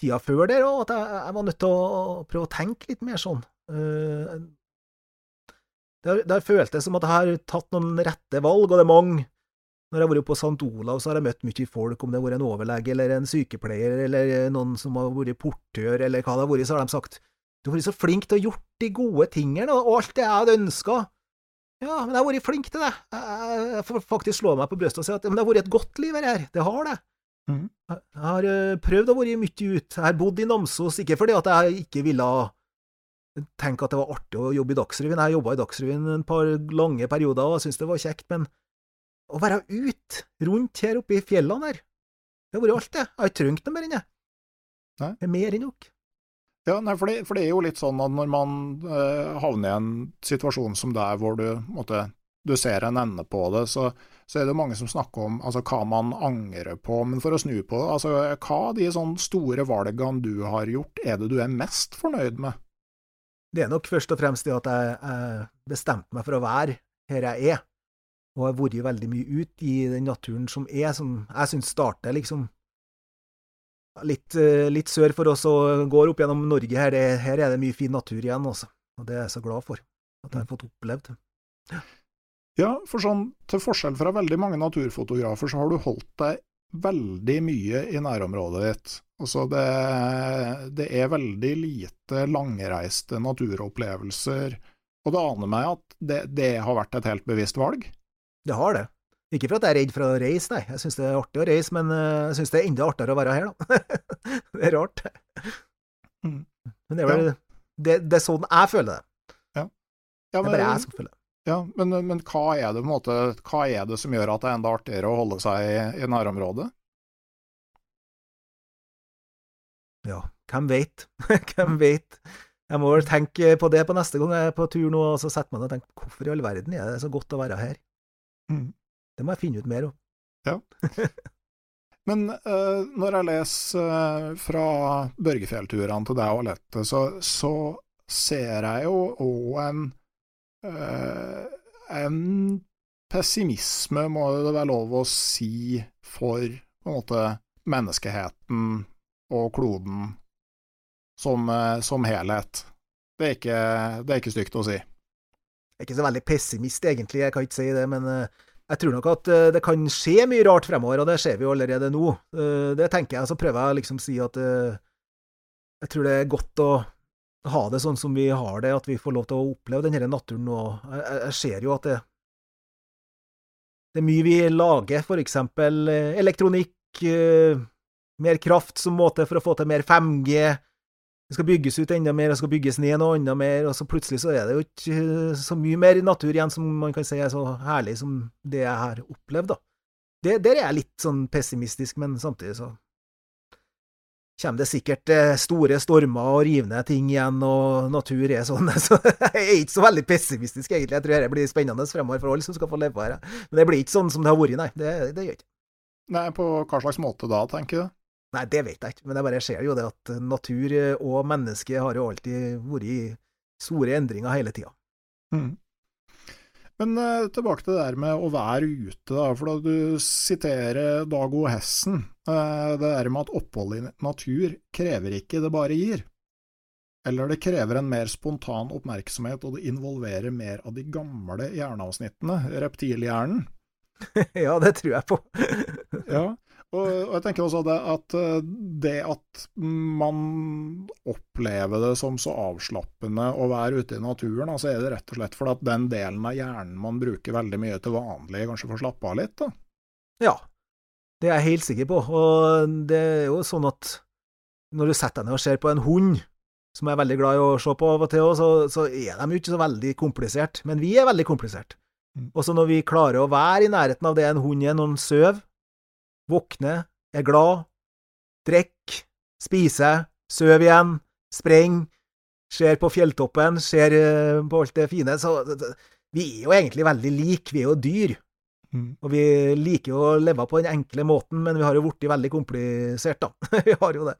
tida før der òg, at jeg, jeg, var nødt til å prøve å tenke litt mer sånn. Uh, det har, det har føltes som at jeg har tatt noen rette valg, og det er mange. Når jeg har vært på St. Olav, så har jeg møtt mye folk, om det har vært en overlege eller en sykepleier eller noen som har vært portør eller hva det har vært, så har de sagt du har vært så flink til å gjort de gode tingene, og alt det jeg hadde ønska. Ja, men jeg har vært flink til det. Jeg får faktisk slå meg på brystet og si at men det har vært et godt liv her. Det har det. Mm. Jeg har eh, prøvd å være mye ute. Jeg har bodd i Namsos, ikke fordi at jeg ikke ville tenke at det var artig å jobbe i Dagsrevyen. Jeg jobba i Dagsrevyen en par lange perioder og syntes det var kjekt, men å være ute, rundt her oppe i fjellene her, det har vært alt, det. Jeg har ikke trengt noe mer enn det. Det er mer enn nok. Ja, nei, for, det, for, det, er jo litt sånn at når man eh, havner i en situasjon som der hvor du, måtte, du ser en ende på det, så, så, er det mange som snakker om altså, hva man angrer på. Men for å snu på det, altså, hva av de sånn store valgene du har gjort, er det du er mest fornøyd med? Det er nok først og fremst det at jeg, jeg bestemte meg for å være her jeg er, og jeg har vært veldig mye ute i den naturen som er, som jeg syns starter liksom litt, eh, litt, sør for oss og går opp gjennom Norge her. Det, her er det mye fin natur igjen, også. Og det er jeg så glad for at jeg har fått opplevd. Ja. ja, for sånn, til forskjell fra veldig mange naturfotografer, så har du holdt deg veldig mye i nærområdet ditt. Altså det, det er veldig lite langreiste naturopplevelser, og det aner meg at det, det har vært et helt bevisst valg? Det har det. Ikke for at jeg er redd for å reise, nei. Jeg syns det er artig å reise, men eh, jeg syns det er enda artigere å være her, da. det er rart. Mm. Men det er vel det, det er sånn jeg føler det. Ja, Det er bare jeg som føler det. ja, men, men hva er det på en måte Hva er det som gjør at det er enda artigere å holde seg i, i nærområdet? Ja, hvem veit? hvem veit? Jeg må vel tenke på det på neste gang jeg er på tur nå, og så setter meg ned og tenker hvorfor i all verden er det så godt å være her? Mm. Det må jeg finne ut mer om. Men uh, når jeg leser uh, fra Børgefjellturene til deg og Alette, så, så ser jeg jo òg en uh, en pessimisme, må det være lov å si, for på en måte menneskeheten og kloden som, som helhet. Det er, ikke, det er ikke stygt å si. Jeg er ikke så veldig pessimist, egentlig, jeg kan ikke si det, men eh, jeg tror nok at eh, det kan skje mye rart fremover, og det ser vi jo allerede nå. Eh, Det tenker jeg, så prøver jeg liksom å si at eh, jeg tror det er godt å ha det sånn som vi har det, at vi får lov til å oppleve denne naturen nå. Jeg, ser jo at det, det er mye vi lager, for eksempel elektronikk, mer kraft som måte for å få til mer 5G. Det skal bygges ut enda mer, det skal bygges ned noe enda mer, og så plutselig så er det jo ikke eh, så mye mer natur igjen som man kan si er så herlig som det jeg har opplevd, da. Det, der er jeg litt sånn pessimistisk, men samtidig så kommer det sikkert eh, store stormer og rivende ting igjen, og natur er sånn, så jeg er ikke så veldig pessimistisk, egentlig. Jeg tror dette blir spennende fremover for alle som skal få leve her. Men det blir ikke sånn som det har vært, nei. Det, det gjør ikke. Nei, på hva slags måte da, tenker du? Nei, det vet jeg ikke, men jeg bare ser jo det at natur eh, og menneske har jo alltid vært i store endringer hele tida. Mm. Men uh, tilbake til det der med å være ute, da. For da du siterer Dag O. Hessen, uh, det der med at opphold i natur krever ikke, det bare gir. Eller det krever en mer spontan oppmerksomhet, og det involverer mer av de gamle hjerneavsnittene, reptilhjernen. ja, det tror jeg på. Ja, og, og jeg tenker også det at eh, det at man opplever det som så avslappende å være ute i naturen, altså er det rett og slett fordi at den delen av hjernen man bruker veldig mye til vanlig, kanskje får slappe av litt, da. Ja, det er jeg helt sikker på. Og det er jo sånn at når du setter deg ned og ser på en hund, som jeg er veldig glad i å se på av og til, så, så er de jo ikke så veldig komplisert. Men vi er veldig komplisert. Mm. Og så når vi klarer å være i nærheten av det en hund er, når den sover, våkner, er glad, drikker, spiser, sover igjen, sprenger, ser på fjelltoppen, ser eh, på alt det fine, så vi er jo egentlig veldig like, vi er jo dyr. Og vi liker jo å leve på den enkle måten, men vi har jo blitt veldig komplisert, da. vi har jo det.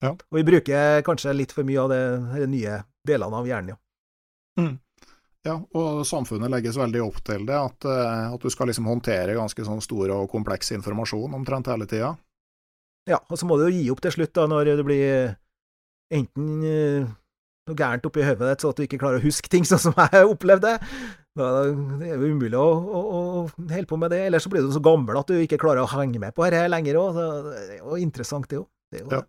Ja. Og vi bruker kanskje litt for mye av de nye delene av hjernen, ja. Ja, og samfunnet legges veldig opp til det, at, eh, at du skal liksom håndtere ganske sånn stor og kompleks informasjon omtrent hele tida. Ja, og så må du jo gi opp til slutt, da, når det blir enten eh, noe gærent oppi hodet ditt, så at du ikke klarer å huske ting sånn som jeg opplevde det. Da det er jo umulig å, å, å holde på med det. Eller så blir du så gammel at du ikke klarer å henge med på dette lenger òg. Det er jo interessant, det òg. Det jo Ja.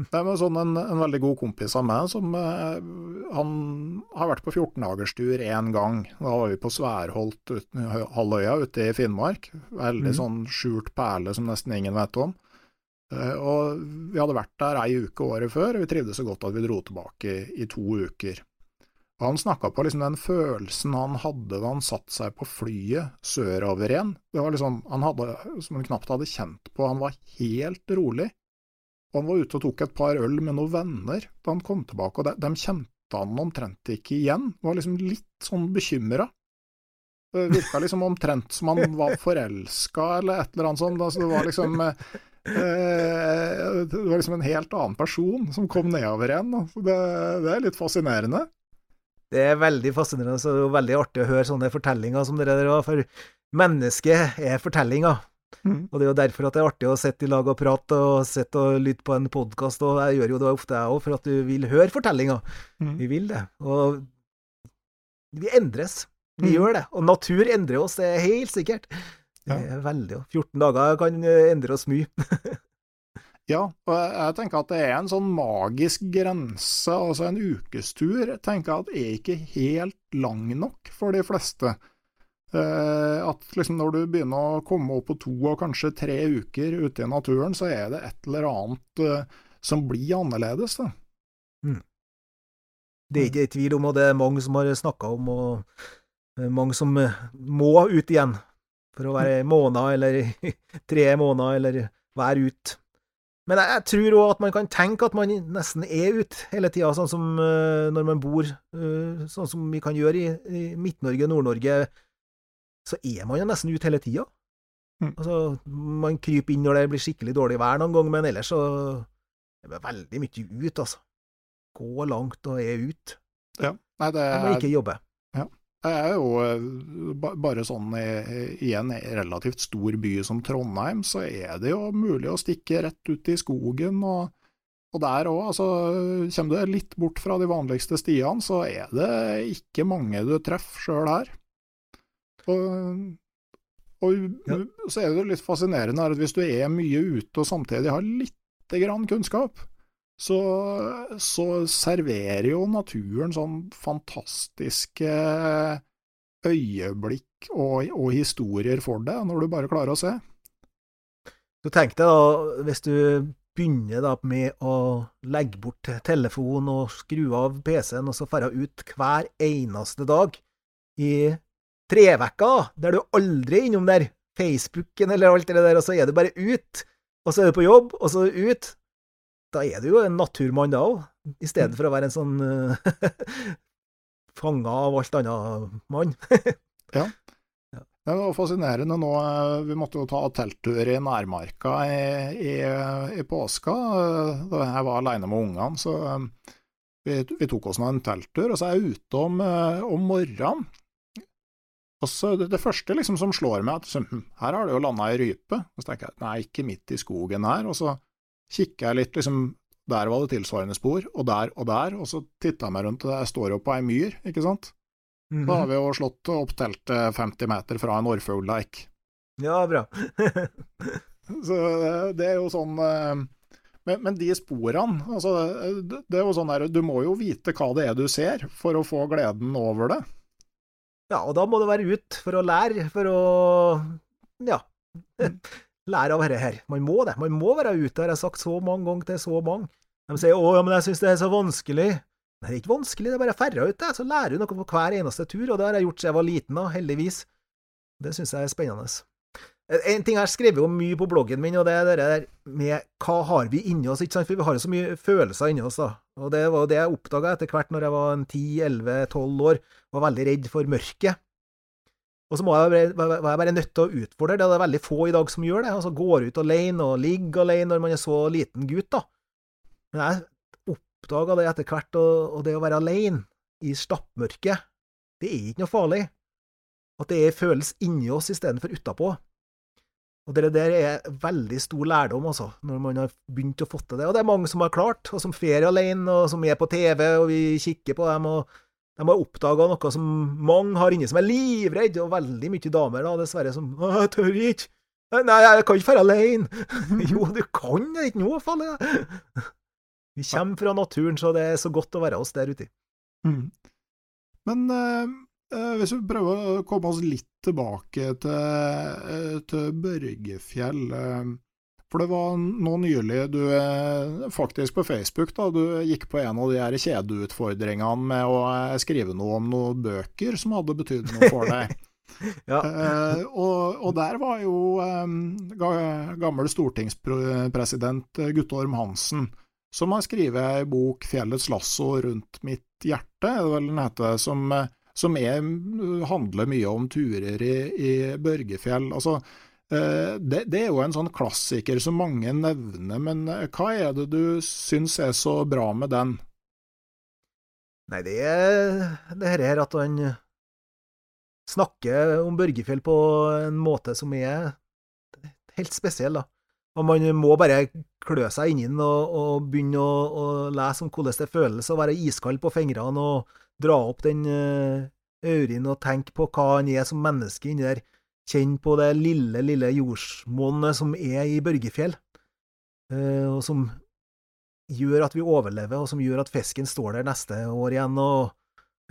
Det er sånn en, en veldig god kompis av meg som eh, Han har vært på 14-dagerstur én gang. Da var vi på Sværholt uten, halvøya ute i Finnmark. Veldig mm. sånn skjult perle som nesten ingen vet om. Eh, og vi hadde vært der ei uke året før, og vi trivdes så godt at vi dro tilbake i, i to uker. Og han snakka på liksom den følelsen han hadde da han satte seg på flyet sørover igjen. Det var liksom, Han hadde, som han knapt hadde kjent på, han var helt rolig. Og han var ute og tok et par øl med noen venner da han kom tilbake, og de, de kjente han omtrent ikke igjen. Var liksom litt sånn bekymra. Det virka liksom omtrent som han var forelska, eller et eller annet sånt. Altså, det var liksom eh, Det var liksom en helt annen person som kom nedover igjen. Det, det er litt fascinerende. Det er veldig fascinerende og det veldig artig å høre sånne fortellinger som dere der for mennesket er fortellinger. Mm. Og det er jo derfor at det er artig å sitte i lag og prate og sitte og lytte på en podkast, og jeg gjør jo det ofte jeg òg, for at du vil høre fortellinga. Mm. Vi vil det. Og vi endres. Vi Mm. gjør det. Og natur endrer oss, det er helt sikkert. Det Ja. er veldig 14 dager kan eh, endre oss mye. Ja, og jeg, jeg tenker at det er en sånn magisk grense, altså en ukestur, tenker jeg at er ikke helt lang nok for de fleste. Eh, at liksom når du begynner å komme opp på to og kanskje tre uker ute i naturen, så er det et eller annet eh, som blir annerledes. da. Det er ikke tvil om, og det er mange som har snakka om, og eh, mange som må ut igjen. For å være en måned, eller tre måneder, eller være ute. Men jeg, jeg tror òg at man kan tenke at man nesten er ute hele tida, sånn som når man bor sånn som vi kan gjøre i, i Midt-Norge Nord-Norge. Så er man jo nesten ute hele tida. Mm. Altså, man kryper inn når det blir skikkelig dårlig vær noen gang, men ellers så er det veldig mye ut, altså. Gå langt og er ute. Ja. Nei, det er, ikke jobbe. det er jo eh, bare sånn i, i en relativt stor by som Trondheim, så er det jo mulig å stikke rett ut i skogen. og og der òg, altså, kommer du litt bort fra de vanligste stiene, så er det ikke mange du treffer sjøl her. Og, og Ja. så er det jo litt fascinerende at hvis du er mye ute og samtidig har lite grann kunnskap, så, så serverer jo naturen sånn fantastiske øyeblikk og, og historier for deg, når du bare klarer å se. Så tenk deg da, hvis du begynner da med å legge bort telefonen og skru av PC-en, og så dra ut hver eneste dag i tre vekker, der du aldri er innom der, Facebooken eller alt det der, og så er du bare ut, og så er du på jobb, og så ut. Da er du jo en naturmann da òg, i stedet for å være en sånn uh, fanga av alt annet mann. Det var fascinerende nå. eh, Vi måtte jo ta telttur i nærmarka i, i, i påska. eh, Da jeg var alene med ungene, så eh, vi, vi tok oss nå en telttur. Og så er jeg ute om, eh, om morgenen. Og så det, det første liksom som slår meg, at hm, her har det jo landa ei rype. Og så tenker jeg nei, ikke midt i skogen her. Og så kikker jeg litt, liksom Der var det tilsvarende spor, og der og der. Og så titter jeg meg rundt, og jeg står jo på ei myr, ikke sant. Da har vi jo slått opp teltet 50 meter fra en orrfuglleik. Ja, bra. Så eh, det er jo sånn eh, men, men de sporene, altså eh, det det er jo sånn der, du må jo vite hva det er du ser for å få gleden over det. Ja, og da må du være ute for å lære, for å ja, lære av dette her. Man må det. Man må være ute, har jeg sagt så mange ganger til så mange. De sier 'Å, ja, men jeg syns det er så vanskelig'. Nei, det er ikke vanskelig, det er bare å ute. Så lærer du noe på hver eneste tur, og det har jeg gjort siden jeg var liten, da, heldigvis. Det syns jeg er spennende. En ting jeg har skrevet mye på bloggen min, og det er det der med hva har vi inni oss, ikke sant, for vi har jo så mye følelser inni oss, da. Og det var jo det jeg oppdaga etter hvert når jeg var en 10-11-12 år, var veldig redd for mørket. Og så var jeg bare nødt til å utfordre det, det er veldig få i dag som gjør det. Altså går ut alene og ligger alene når man er så liten gutt, da. Men jeg oppdaga det etter hvert, og, det å være alene i stappmørket, det er ikke noe farlig. At det føles inni oss istedenfor utapå. Og det der er veldig stor lærdom, altså, når man har begynt å få til det. Og det er mange som har klart, og som fer alene, og som er på TV, og vi kikker på dem, og de har oppdaga noe som mange har inni, som er livredd, og veldig mye damer, da, dessverre, som 'Å, jeg tør ikke'. Nei, jeg kan ikke dra alene. jo, du kan, det ikke noe farlig. jeg. Vi kommer fra naturen, så det er så godt å være oss der ute. Men eh, eh, hvis vi prøver å komme oss litt tilbake til, eh, til Børgefjell eh, For det var nå nylig du eh, faktisk på Facebook da, du gikk på en av de her kjedeutfordringene med å eh, skrive noe om noen bøker som hadde betydd noe for deg. Ja. Eh, og, og der var jo eh, gammel stortingspresident eh, Guttorm Hansen, som har skrevet ei bok, 'Fjellets lasso rundt mitt hjerte', er det vel den heter, som, eh, som er, handler mye om turer i, i Børgefjell. Altså, eh, det, det er jo en sånn klassiker som mange nevner, men eh, hva er det du syns er så bra med den? Nei, det er det her er at han snakker om Børgefjell på en måte som er helt spesiell, da. Og man må bare klø seg inni den og, og begynne å, å lese om hvordan det føles å være iskald på fingrene og dra opp den Aurin og tenke på hva han er som menneske inni der. Kjenne på det lille, lille jordsmonnet som er i Børgefjell, eh, og som gjør at vi overlever, og som gjør at fisken står der neste år igjen, og,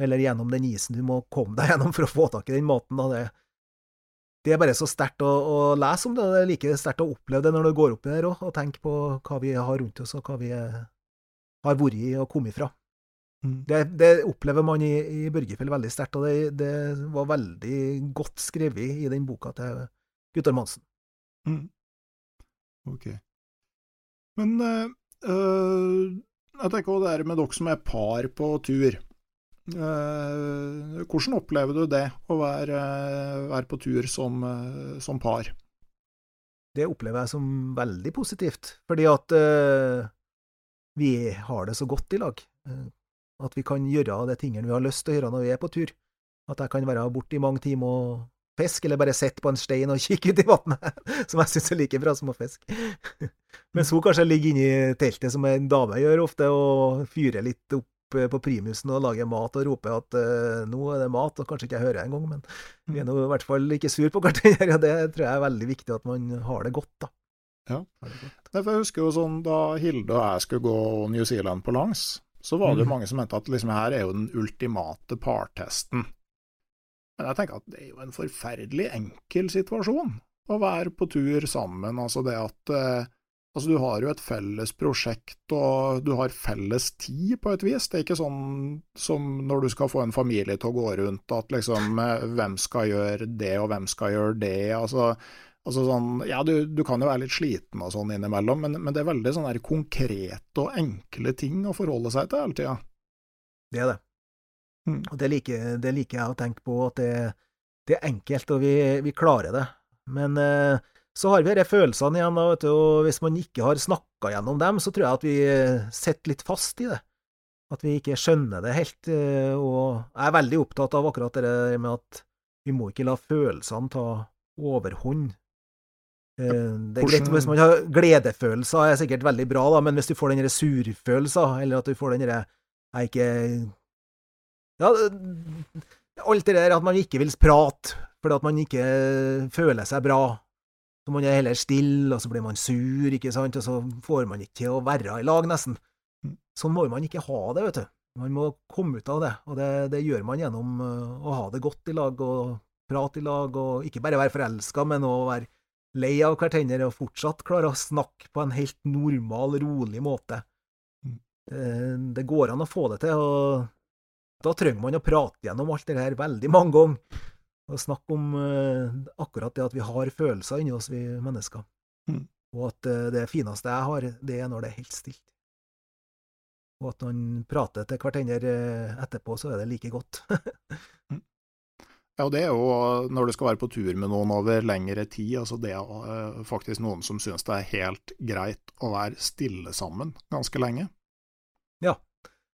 eller gjennom den isen du må komme deg gjennom for å få tak i den maten. Det, det er bare så sterkt å, å, lese om det, det er like sterkt å oppleve det når du går opp der òg, og tenker på hva vi har rundt oss, og hva vi har vært i og kommet fra. Mm. Det, det, opplever man i, i Børgefjell veldig sterkt, og det, det, var veldig godt skrevet i den boka til Guttorm Hansen. Mm. Ok. Men uh, jeg tenker også det her med dere som er par på tur. Uh, hvordan opplever du det, å være, være på tur som, som, par? Det opplever jeg som veldig positivt, fordi at vi har det så godt i lag. At vi kan gjøre de tingene vi har lyst til å gjøre når vi er på tur. At jeg kan være borte i mange timer og fiske, eller bare sitte på en stein og kikke ut i vannet, som jeg syns er like bra som å fiske. Mens hun kanskje ligger inne i teltet, som en dame gjør ofte, og fyrer litt opp eh, på primusen og lager mat og roper at uh, nå er det mat, og kanskje ikke jeg hører engang, men vi er nå i hvert fall ikke sur på hverandre, det tror jeg er veldig viktig at man har det godt, da. Ja. Jeg husker jo sånn da Hilde og jeg skulle gå New Zealand på langs, så var det jo mm. mange som mente at liksom her er jo den ultimate partesten. Men jeg tenker at det er jo en forferdelig enkel situasjon å være på tur sammen. Altså det at eh, altså du har jo et felles prosjekt, og du har felles tid, på et vis. Det er ikke sånn som når du skal få en familie til å gå rundt, at liksom eh, hvem skal gjøre det, og hvem skal gjøre det. altså Altså sånn, ja, du, du, kan jo være litt sliten og sånn innimellom, men, men det er veldig sånne konkrete og enkle ting å forholde seg til hele tida. Det er det. Mm. Og det liker, det liker, jeg å tenke på, at det, det er enkelt, og vi, vi klarer det. Men eh, så har vi disse følelsene igjen, da, vet du, og hvis man ikke har snakka gjennom dem, så tror jeg at vi eh, sitter litt fast i det. At vi ikke skjønner det helt. Eh, og jeg er veldig opptatt av akkurat det med at vi må ikke la følelsene ta overhånd. Eh, det er greit hvis man har gledefølelser, er sikkert veldig bra, da, men hvis du får den surfølelsen, eller at du får den derre jeg ikke ja, alt det der at man ikke vil prate fordi at man ikke føler seg bra. Så man er heller stille, og så blir man sur, ikke sant, og så får man ikke til å være i lag, nesten. Mm. Sånn må man ikke ha det, vet du. Man må komme ut av det, og det, det gjør man gjennom uh, å ha det godt i lag og prate i lag, og ikke bare være forelska, men òg være lei av hverandre og fortsatt klarer å snakke på en helt normal, rolig måte. Mm. Det, det går an å få det til, og da trenger man å prate gjennom alt det her veldig mange ganger. Og snakke om uh, akkurat det at vi har følelser inni oss, vi mennesker. Mm. Og at uh, det fineste jeg har, det er når det er helt stilt. Og at man prater til hverandre etterpå, så er det like godt. Ja, og det er jo når du skal være på tur med noen over lengre tid, altså det er faktisk noen som syns det er helt greit å være stille sammen ganske lenge. Ja,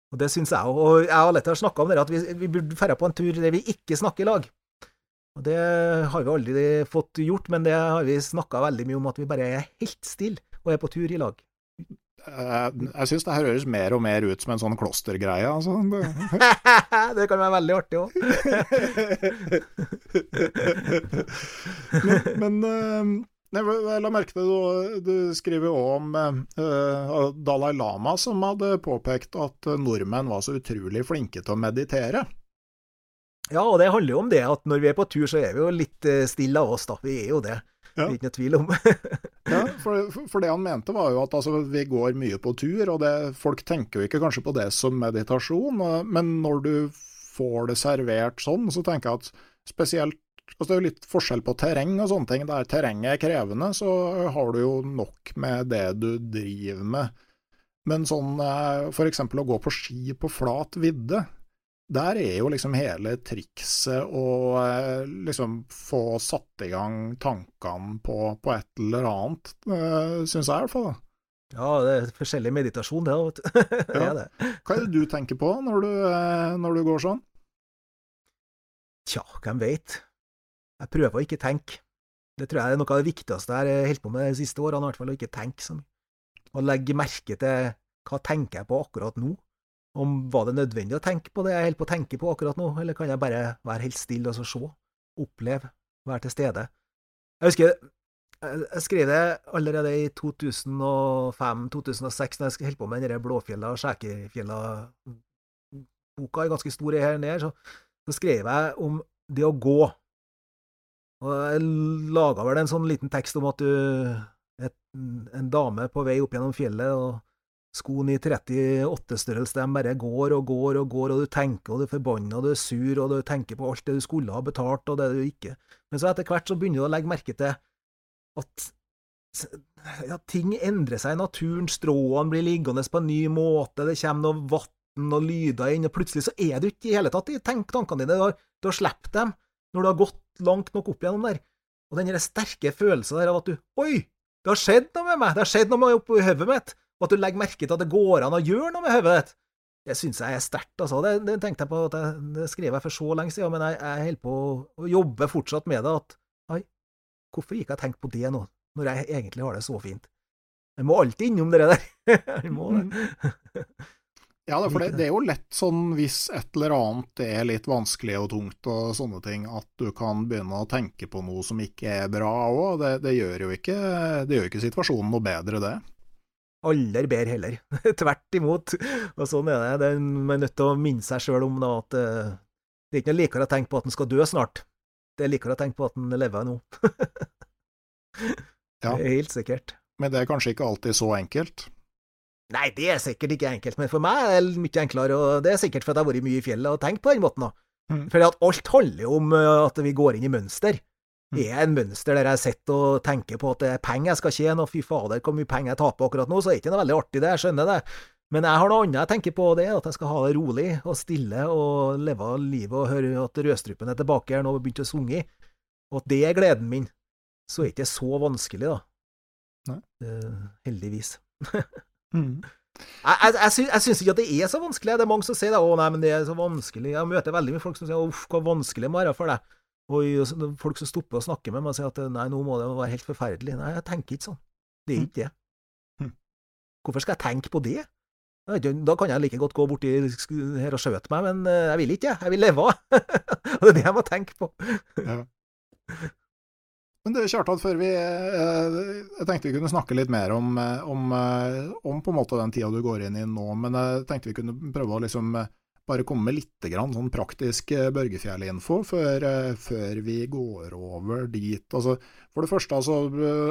og det syns jeg, og jeg og Alette har snakka om det, at vi, vi burde dra på en tur der vi ikke snakker i lag. Og Det har vi aldri fått gjort, men det har vi snakka veldig mye om, at vi bare er helt stille og er på tur i lag. Jeg, jeg syns det her høres mer og mer ut som en sånn klostergreie, altså. det kan være veldig artig òg. men, men uh, jeg la merke til du, du skriver òg om uh, Dalai Lama, som hadde påpekt at nordmenn var så utrolig flinke til å meditere. Ja, og det handler jo om det, at når vi er på tur, så er vi jo litt stille av oss, da. Vi er jo det. Det er ikke noe tvil om. ja, for, for, det han mente var jo at altså, vi går mye på tur, og det, folk tenker jo ikke kanskje på det som meditasjon, men når du får det servert sånn, så tenker jeg at spesielt Altså, det er jo litt forskjell på terreng og sånne ting. Der terrenget er krevende, så har du jo nok med det du driver med. Men sånn f.eks. for eksempel å gå på ski på flat vidde, der er jo liksom hele trikset å eh, liksom få satt i gang tankene på, på et eller annet, eh, syns jeg i hvert fall. Ja, det er forskjellig meditasjon, det. Vet du. er det. Hva er det du tenker på når du, når du går sånn? Tja, hvem veit. Jeg prøver å ikke tenke. Det tror jeg er noe av det viktigste jeg har holdt på med de siste årene, i hvert fall, å ikke tenke så mye. Å legge merke til hva tenker jeg på akkurat nå. Om Var det nødvendig å tenke på det jeg holder på å tenke på akkurat nå, eller kan jeg bare være helt stille og så se, oppleve, være til stede? Jeg husker jeg skrev det allerede i 2005-2006, når jeg holdt på med den Blåfjella og Skjækerfjella-boka, ganske stor her nede, så, så skrev jeg om det å gå Og jeg laga vel en sånn liten tekst om at du et, En dame på vei opp gjennom fjellet, og skoene i 38-størrelse, de bare går og går og går, og du tenker, og du er forbanna, og du er sur, og du tenker på alt det du skulle ha betalt, og det du ikke Men så etter hvert så begynner du å legge merke til at ja, ting endrer seg i naturen, stråene blir liggende på en ny måte, det kommer noe vann og lyder inn, og plutselig så er du ikke i hele tatt i tankene dine, du har, du har sluppet dem når du har gått langt nok opp gjennom der. Og den sterke følelsen der av at du Oi, det har skjedd noe med meg, det har skjedd noe med oppi hodet mitt, og at du legger merke til at det går an å gjøre noe med hodet ditt. Det syns jeg er sterkt, altså. Det, det, tenkte jeg på at jeg, det skrev jeg for så lenge siden, men jeg, jeg holder på å jobbe fortsatt med det. At Oi, hvorfor gikk jeg og tenkte på det nå? når jeg egentlig har det så fint. Jeg må alltid innom det der. jeg må det. Mm. Ja, for det, det, er jo lett sånn hvis et eller annet er litt vanskelig og tungt og sånne ting, at du kan begynne å tenke på noe som ikke er bra òg. Det, det, gjør jo ikke, det gjør ikke situasjonen noe bedre, det. Aller bedre heller. Tvert imot. Og sånn er det. Man er nødt til å minne seg sjøl om da, at uh, det er ikke noe likere å tenke på at en skal dø snart. Det er likere å tenke på at en lever nå. Ja. Det er helt sikkert. Men det er kanskje ikke alltid så enkelt? Nei, det er sikkert ikke enkelt, men for meg er det mye enklere, og det er sikkert fordi jeg har vært mye i fjellet og tenkt på den måten. Mm. For alt handler jo om uh, at vi går inn i mønster. Det er en mønster der jeg sitter og tenker på at det er penger jeg skal tjene, og fy fader, hvor mye penger jeg taper akkurat nå, så er det ikke noe veldig artig, det, jeg skjønner det. Men jeg har noe annet jeg tenker på, det at jeg skal ha det rolig og stille og leve livet og høre at Rødstrupen er tilbake her nå og begynt å synge, og at det er gleden min så er det ikke så vanskelig, da. Uh, heldigvis. mm. Jeg, jeg, jeg, syns, jeg, syns, ikke at det er så vanskelig. Det er mange som sier det. 'Å, nei, men det er så vanskelig'. Jeg møter veldig mye folk som sier 'uff, hvor vanskelig det må være for deg'. Og folk som stopper og snakker med meg og sier at 'nei, nå må det være helt forferdelig'. Nei, jeg tenker ikke sånn. Det er mm. ikke det. Mm. Hvorfor skal jeg tenke på det? Da kan jeg like godt gå borti her og skjøte meg, men eh, jeg vil ikke. Jeg vil leve. Og det er det jeg må tenke på. ja. Men det, Kjartan, før vi eh, Jeg tenkte vi kunne snakke litt mer om, eh, om, om på en måte den tida du går inn i nå. Men jeg tenkte vi kunne prøve å liksom bare komme med litt grann sånn praktisk Børgefjell-info før, før, vi går over dit. Altså, for det første, altså,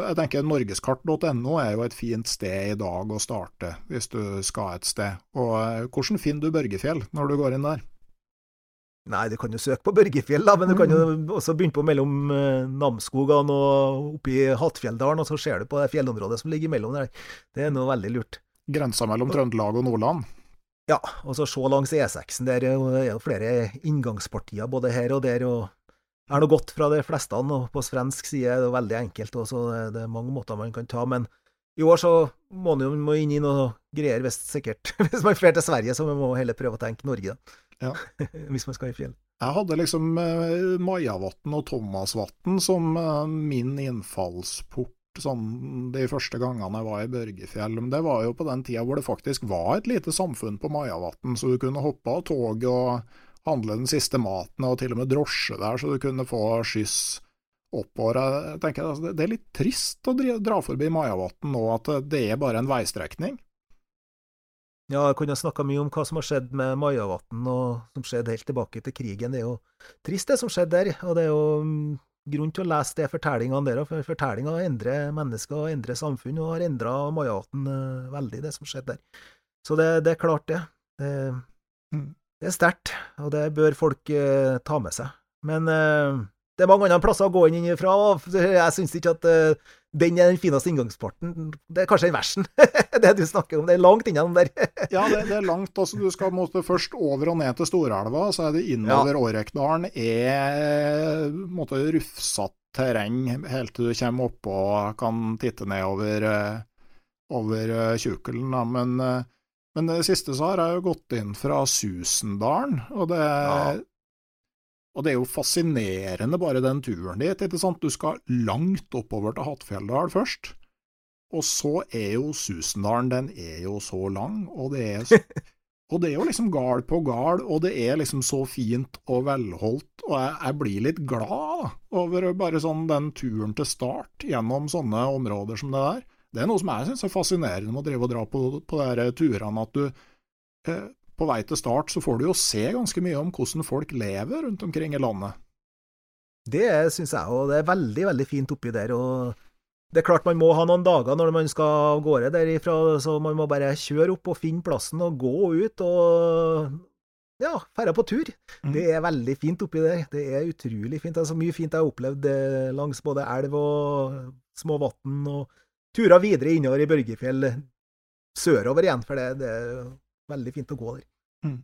jeg tenker norgeskart.no er jo et fint sted i dag å starte, hvis du skal et sted. Og Hvordan finner du Børgefjell når du går inn der? Nei, du kan jo søke på Børgefjell, da, men du kan jo mm. også begynne på mellom eh, Namsskogan og oppi Hattfjelldalen, og så ser du på det fjellområdet som ligger imellom der. Det er noe veldig lurt. Grensa mellom Trøndelag og Nordland? Ja, og så se langs E6-en. Der er det flere inngangspartier både her og der. og det er noe godt fra de fleste, og på svensk side er det veldig enkelt. og så Det er mange måter man kan ta, men i år så må man jo inn i noe greier, hvis sikkert. Hvis man drar til Sverige, så må man heller prøve å tenke Norge, da. Ja. Hvis man skal i fjell. Jeg hadde liksom eh, Majavatn og Thomasvatn som eh, min innfallsport sånn de første gangene jeg var i Børgefjell. Men det var jo på den tida hvor det faktisk var et lite samfunn på Majavatn, så du kunne hoppe av toget og handle den siste maten, og til og med drosje der, så du kunne få skyss oppover. Jeg tenker altså, Det er litt trist å dra forbi Majavatn nå, at det er bare en veistrekning. Ja, jeg kunne snakka mye om hva som har skjedd med Majavatn, og som skjedde helt tilbake til krigen. Det er jo trist, det som skjedde der. Og det er jo mm, grunn til å lese de fortellingene der, for fortellinga endrer mennesker og endrer samfunn, og har endra mayaten uh, veldig, det som skjedde der. Så det, det er klart, det. Det, mm. det er sterkt, og det bør folk uh, ta med seg. Men uh, det er mange andre plasser å gå inn fra. Jeg syns ikke at uh, den er den fineste inngangsparten. Det er kanskje den versen, det du snakker om. Det er langt innom der. ja, det, det, er langt. altså Du skal måtte først over og ned til Storelva, så er det innover ja. Årekdalen. Er måtte rufsete terreng helt til du kommer oppå og kan titte nedover eh, over eh, Tjukkelen. Men, men det siste så har jeg jo gått inn fra Susendalen, og det ja. Og det er jo fascinerende, bare den turen dit. ikke sant? Du skal langt oppover til Hattfjelldal først. Og så er jo Susendalen, den er jo så lang, og det er, og det er jo liksom gard på gard, og det er liksom så fint og velholdt, og jeg, jeg blir litt glad da, over bare sånn den turen til start gjennom sånne områder som det der. Det er noe som jeg syns er fascinerende med å drive og dra på, på de turene, at du eh, på vei til start så får du jo se ganske mye om hvordan folk lever rundt omkring i landet. Det syns jeg òg. Det er veldig, veldig fint oppi der. og det er klart man må ha noen dager når man skal av gårde derifra, så man må bare kjøre opp og finne plassen og gå ut og ja, dra på tur. Mm. Det er veldig fint oppi der. Det er utrolig fint. Det er så mye fint jeg har opplevd eh, langs både elv og små vann, og turer videre innover i Børgefjell sørover igjen, for det, det, er veldig fint å gå der. Mm.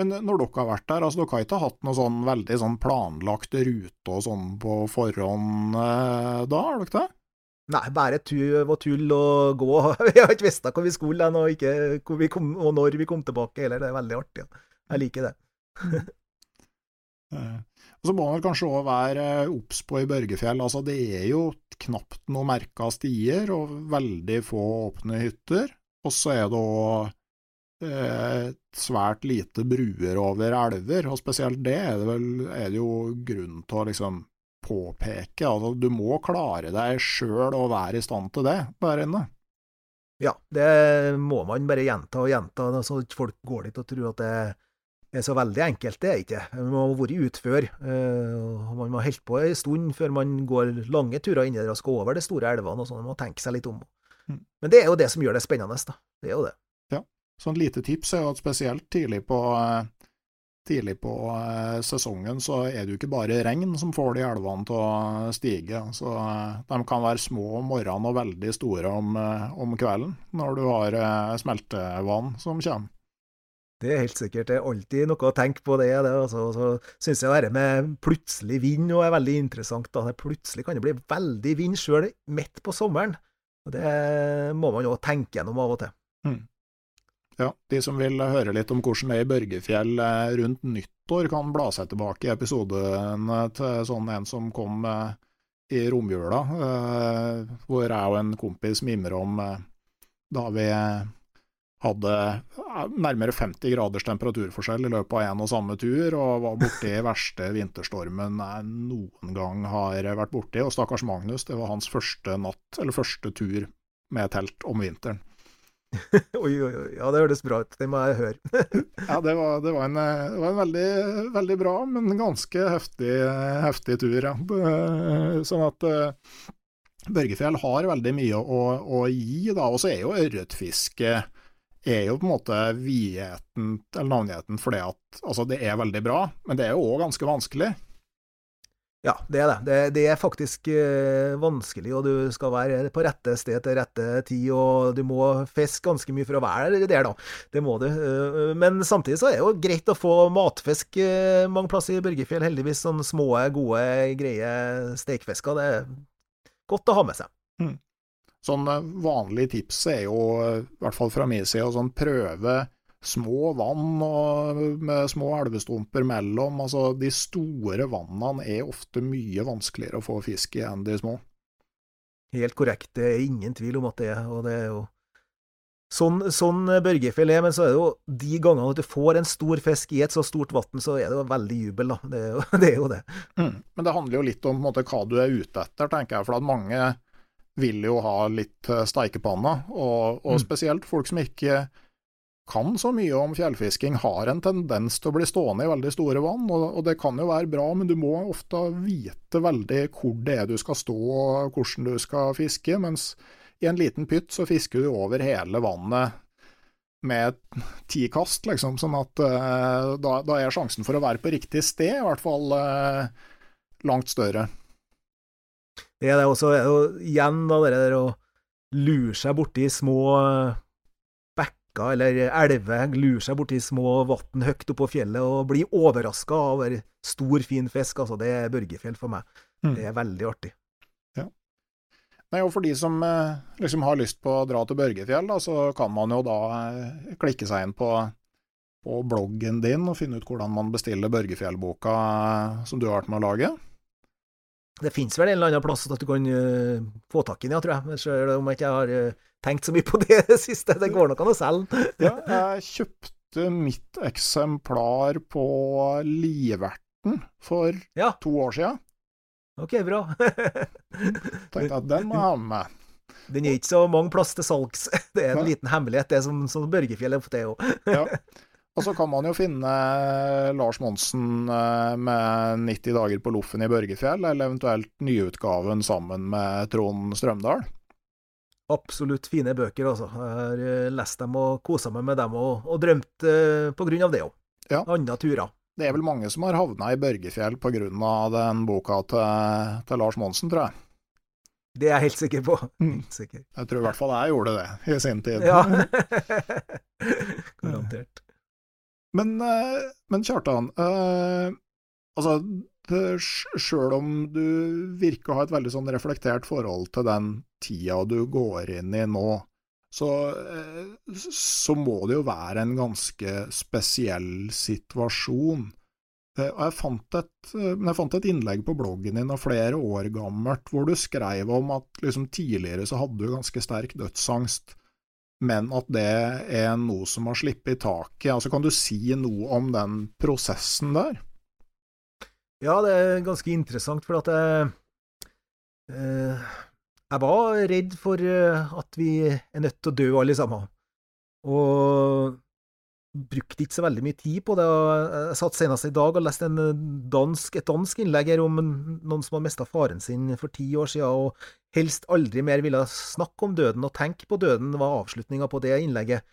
Men når dere har vært der, altså dere har ikke hatt noe sånn veldig sånn planlagt rute og sånn på forhånd eh, da, har dere det? Nei, bare tull og tull og gå. Vi har ikke visst hvor vi skulle og, ikke, kom, og når vi kom tilbake heller. Det er veldig artig. Jeg liker det. Eh, og Så må man kanskje òg være obs på i Børgefjell. Altså, det er jo knapt noe merka stier og veldig få åpne hytter. Og så er det òg eh, svært lite bruer over elver, og spesielt det er det, vel, er det jo grunn til å liksom påpeke. Altså, du må klare deg sjøl og være i stand til det der inne. Ja, det må man bare gjenta og gjenta, så folk går dit og tror at det er så veldig enkelt. Det er ikke. Man må ha vært ute før. Eh, man må ha holdt på en stund før man går lange turer inni der og skal over de store elvene og sånn. Man må tenke seg litt om. Mm. Men det er jo det som gjør det spennende, da. Det er jo det. Ja. Sånn lite tips er jo at spesielt tidlig på eh, tidlig på eh, sesongen så er det jo ikke bare regn som får de elvene til å stige. Så eh, de kan være små om morgenen og veldig store om, eh, om kvelden, når du har smeltevann som kommer. Det er helt sikkert. Det er alltid noe å tenke på det. det altså. Så syns jeg det med plutselig vind er veldig interessant. Da. Plutselig kan det bli veldig vind sjøl midt på sommeren. Og Det må man jo tenke gjennom av og til. Mm. Ja, De som vil høre litt om hvordan det er i Børgefjell eh, rundt nyttår, kan bla seg tilbake i episoden til sånn en som kom eh, i romjula, eh, hvor jeg og en kompis mimrer om da vi hadde nærmere 50 graders temperaturforskjell i løpet av en og samme tur, og var borti verste vinterstormen jeg noen gang har vært borti. Og stakkars Magnus, det var hans første natt, eller første tur med telt om vinteren. oi, oi, oi. Ja, det hørtes bra ut. Det må jeg høre. ja, det var, det var, en, det var en veldig, veldig, bra, men ganske heftig, heftig tur, ja. Sånn at uh, Børgefjell har veldig mye å, å gi, da. Og så er jo ørretfiske er jo på en måte vidheten, eller navngigheten, fordi at altså, det er veldig bra, men det er jo òg ganske vanskelig. Ja, det er det. Det, det er faktisk eh, vanskelig, og du skal være på rette sted til rette tid, og du må fiske ganske mye for å være der, da. Det må du. Uh, men samtidig så er det jo greit å få matfisk eh, mange plasser i Børgefjell. Heldigvis sånne små, gode, greie stekefisker. Det er godt å ha med seg. Mm. Sånn vanlig tips er jo, i hvert fall fra min side, å sånn prøve små vann og med små elvestumper mellom. Altså, de store vannene er ofte mye vanskeligere å få fisk i enn de små. Helt korrekt, det er ingen tvil om at det er, og det er jo Sånn, sånn Børgefjell er, men så er det jo de gangene at du får en stor fisk i et så stort vann, så er det jo veldig jubel, da. Det er jo det. Er jo det. Mm. Men det handler jo litt om måte, hva du er ute etter, tenker jeg. For at mange vil jo ha litt steikepanna, og, og mm. spesielt folk som ikke kan så mye om fjellfisking, har en tendens til å bli stående i veldig store vann. Og, og, det kan jo være bra, men du må ofte vite veldig hvor det er du skal stå og hvordan du skal fiske. Mens i en liten pytt så fisker du over hele vannet med ti kast, liksom. Sånn at uh, da, da, er sjansen for å være på riktig sted i hvert fall uh, langt større. Det er det også. Og igjen da, det der å lure seg borti små bekker eller elver lurer seg borti små vann høyt oppå fjellet og blir overraska over stor, fin fisk. Altså, det er Børgefjell for meg. Mm. Det er veldig artig. Ja. Nei, og For de som eh, liksom har lyst på å dra til Børgefjell, da, så kan man jo da eh, klikke seg inn på, på bloggen din og finne ut hvordan man bestiller Børgefjell-boka eh, som du har vært med å lage. Det finnes vel en eller annen plass at du kan uh, få tak i den, ja, tror jeg. Selv om jeg ikke har uh, tenkt så mye på det i det siste. Det går nok an å selge ja, jeg kjøpte mitt eksemplar på Liverten for ja. to år siden. Ok, bra. Tenkte at den må jeg ha med. Den er ikke så mange plass til salgs. Det er en Nei. liten hemmelighet, det som, som Børgefjell er fått til òg. ja. Og så kan man jo finne Lars Monsen eh, med 90 dager på loffen i Børgefjell, eller eventuelt nyutgaven sammen med Trond Strømdal. Absolutt fine bøker, altså. Jeg har lest dem og kosa meg med dem, og, og drømt eh, på grunn av det òg. Ja. Andre turer. Det er vel mange som har havna i Børgefjell på grunn av den boka til, til Lars Monsen, tror jeg. Det er jeg helt sikker på. Mm. Helt sikker. Jeg tror i hvert fall jeg gjorde det i sin tid. Ja. Garantert. Men, eh, men Kjartan, eh, altså sjøl om du virker å ha et veldig sånn reflektert forhold til den tida du går inn i nå, så, eh, så må det jo være en ganske spesiell situasjon. Eh, jeg fant, et, eh, jeg fant et innlegg på bloggen din av flere år gammelt, hvor du skrev om at liksom, tidligere så hadde du ganske sterk dødsangst, men at det er noe som har sluppet taket. Altså, kan du si noe om den prosessen der? Ja, det er ganske interessant, for at jeg eh, Jeg var redd for eh, at vi er nødt til å dø, alle sammen. Og brukte ikke så veldig mye tid på det. Jeg satt senest i dag og leste en dansk, et dansk innlegg her om noen som har mista faren sin for ti år siden, og helst aldri mer ville snakke om døden og tenke på døden, var avslutninga på det innlegget.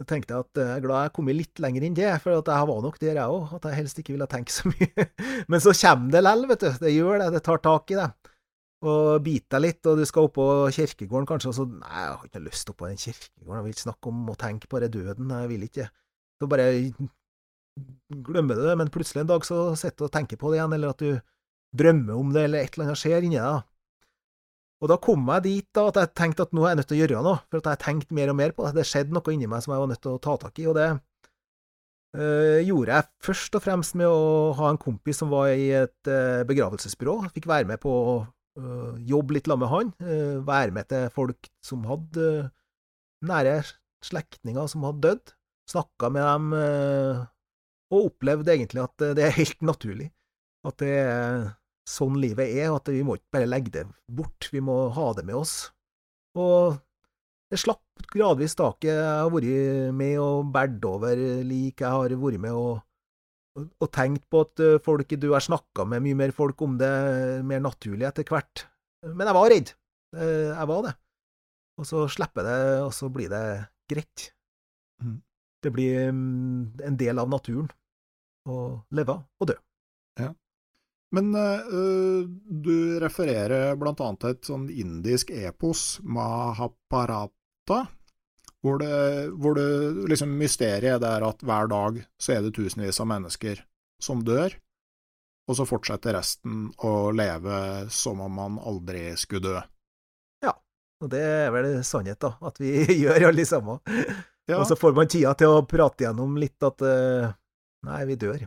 Jeg tenkte at jeg er glad jeg kom litt lenger inn det, for jeg var nok der jeg òg, at jeg helst ikke ville tenke så mye. Men så kommer det lell, vet du. Det gjør det, det tar tak i det. Og biter deg litt, og du skal opp på kirkegården kanskje, og så Nei, jeg har ikke lyst opp på den kirkegården, jeg vil ikke snakke om å tenke på det døden, jeg vil ikke. Så bare glemmer du det, men plutselig en dag så sitter du og tenker på det igjen, eller at du drømmer om det, eller et eller annet skjer inni deg. Og da kom jeg dit da, at jeg tenkte at nå er jeg nødt til å gjøre noe, for at jeg tenkte mer og mer på det. Det skjedde noe inni meg som jeg var nødt til å ta tak i, og det øh, gjorde jeg først og fremst med å ha en kompis som var i et øh, begravelsesbyrå. Fikk være med på å øh, jobbe litt sammen med han, øh, være med til folk som hadde nære slektninger som hadde dødd, snakka med dem og opplevde egentlig at det er helt naturlig. At det er sånn livet er, at vi må ikke bare legge det bort, vi må ha det med oss. Og jeg slapp gradvis taket. Jeg har vært med og båret over lik, jeg har vært med og, og, tenkt på at eh, folk du har snakka med mye mer folk om det mer naturlig etter hvert. Men jeg var redd. Eh, Jeg var det. Og så slipper jeg det, og så blir det greit. Mhm. Det blir mm, en del av naturen å leve og dø. Men uh, du refererer annet til et sånn indisk epos, Mahaparata, hvor det, hvor det liksom mysteriet er at hver dag så er det tusenvis av mennesker som dør, og så fortsetter resten å leve som om man aldri skulle dø. Ja, Og det er vel sannhet, da, at vi gjør alle sammen. Ja, Og så får man tida til å prate gjennom litt at uh, nei, vi dør.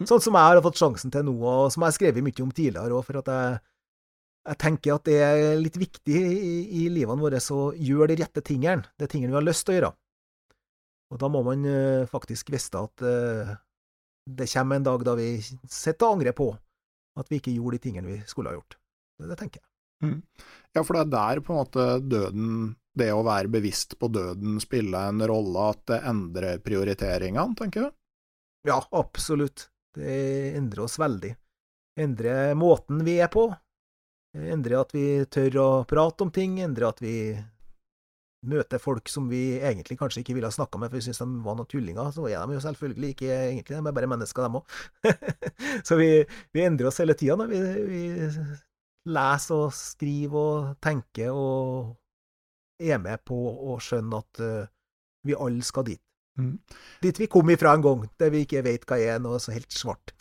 Mm. Sånn som jeg har fått sjansen til nå, og som jeg har skrevet mye om tidligere òg, for at jeg, jeg tenker at det er litt viktig i, i livene våre å gjøre de rette tingene, de tingene vi har lyst til å gjøre. Og da må man eh, faktisk vite at eh, det kommer en dag da vi sitter og angrer på at vi ikke gjorde de tingene vi skulle ha gjort. Det, det tenker jeg. Ja, for det er der på en måte døden, det å være bevisst på døden, spiller en rolle, at det endrer prioriteringene, tenker du? Ja, absolutt. Det endrer oss veldig. Endrer måten vi er på. Endrer at vi tør å prate om ting. Endrer at vi møter folk som vi egentlig kanskje ikke ville ha snakka med, for vi syns de var noen tullinger. Så er de jo selvfølgelig ikke egentlig, de er bare mennesker, dem òg. så vi, vi endrer oss hele tida vi, vi leser og skriver og tenker og er med på å skjønne at eh, vi alle skal dit. Mm. Dit vi kom ifra en gang, det vi ikke vet hva er, noe så helt svart.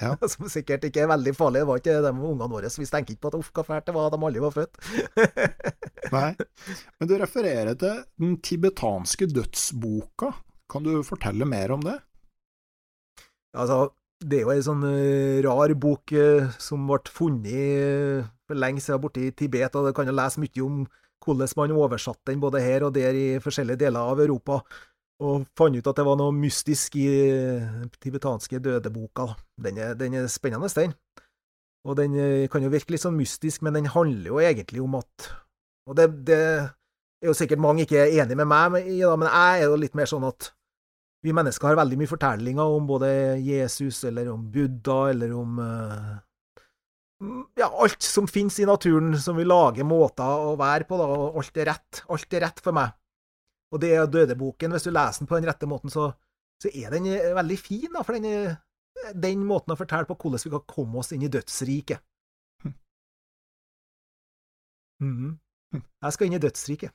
Ja. Som sikkert ikke er veldig farlig, det var ikke de ungene våre, så vi tenker ikke på at uff, hva fælt det var, de aldri var født. Nei. Men du refererer til den tibetanske dødsboka. Kan du fortelle mer om det? altså, det er jo ei sånn eh, rar bok eh, som ble funnet eh, for lenge siden borte i Tibet, og du kan jo lese mye om hvordan man oversatte den både her og der i forskjellige deler av Europa, og fant ut at det var noe mystisk i den tibetanske dødeboka. Den er, den er spennende, den. Og den eh, kan jo virke litt sånn mystisk, men den handler jo egentlig om at Og det, det er jo sikkert mange ikke er enig med meg i, men jeg er jo litt mer sånn at vi mennesker har veldig mye fortellinger om både Jesus, eller om Buddha, eller om uh, ja, alt som finnes i naturen, som vi lager måter å være på, da, og alt er rett. Alt er rett for meg. Og det er Dødeboken. Hvis du leser den på den rette måten, så, så er den eh, veldig fin, da, for den, er, den måten å fortelle på hvordan vi kan komme oss inn i dødsriket. Mm. Jeg skal inn i dødsriket.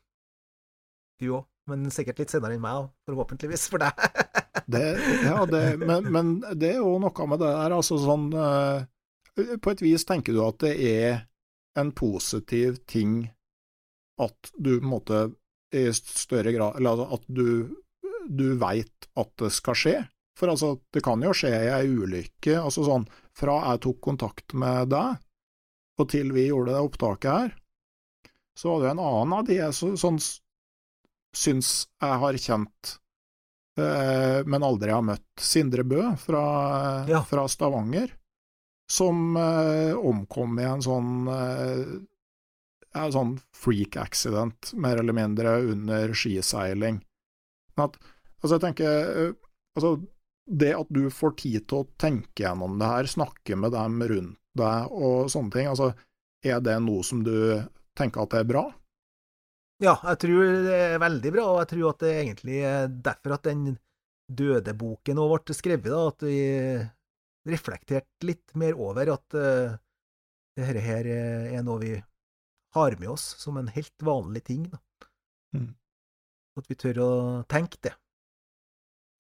Du òg, men sikkert litt senere enn meg, forhåpentligvis for deg. det, ja, det, men, men, det er jo noe med det der, altså sånn uh på et vis tenker du at det er en positiv ting at du på en måte i større grad Eller altså at du, du veit at det skal skje. For altså, det kan jo skje ei ulykke, altså sånn fra jeg tok kontakt med deg, og til vi gjorde det opptaket her, så var det en annen av de jeg så, sånn syns jeg har kjent, eh, men aldri har møtt, Sindre Bø fra, ja. fra Stavanger som eh, omkom i en sånn eh, sånn freak accident, mer eller mindre, under skiseiling. At, altså, jeg tenker eh, altså, det at du får tid til å tenke gjennom det her, snakke med dem rundt deg og sånne ting, altså, er det noe som du tenker at er bra? Ja, jeg tror det er veldig bra, og jeg tror at det er egentlig er derfor at den døde boken òg ble skrevet, da, at vi reflektert litt mer over at uh, dette her er noe vi har med oss som en helt vanlig ting. Da. Mm. At vi tør å tenke det.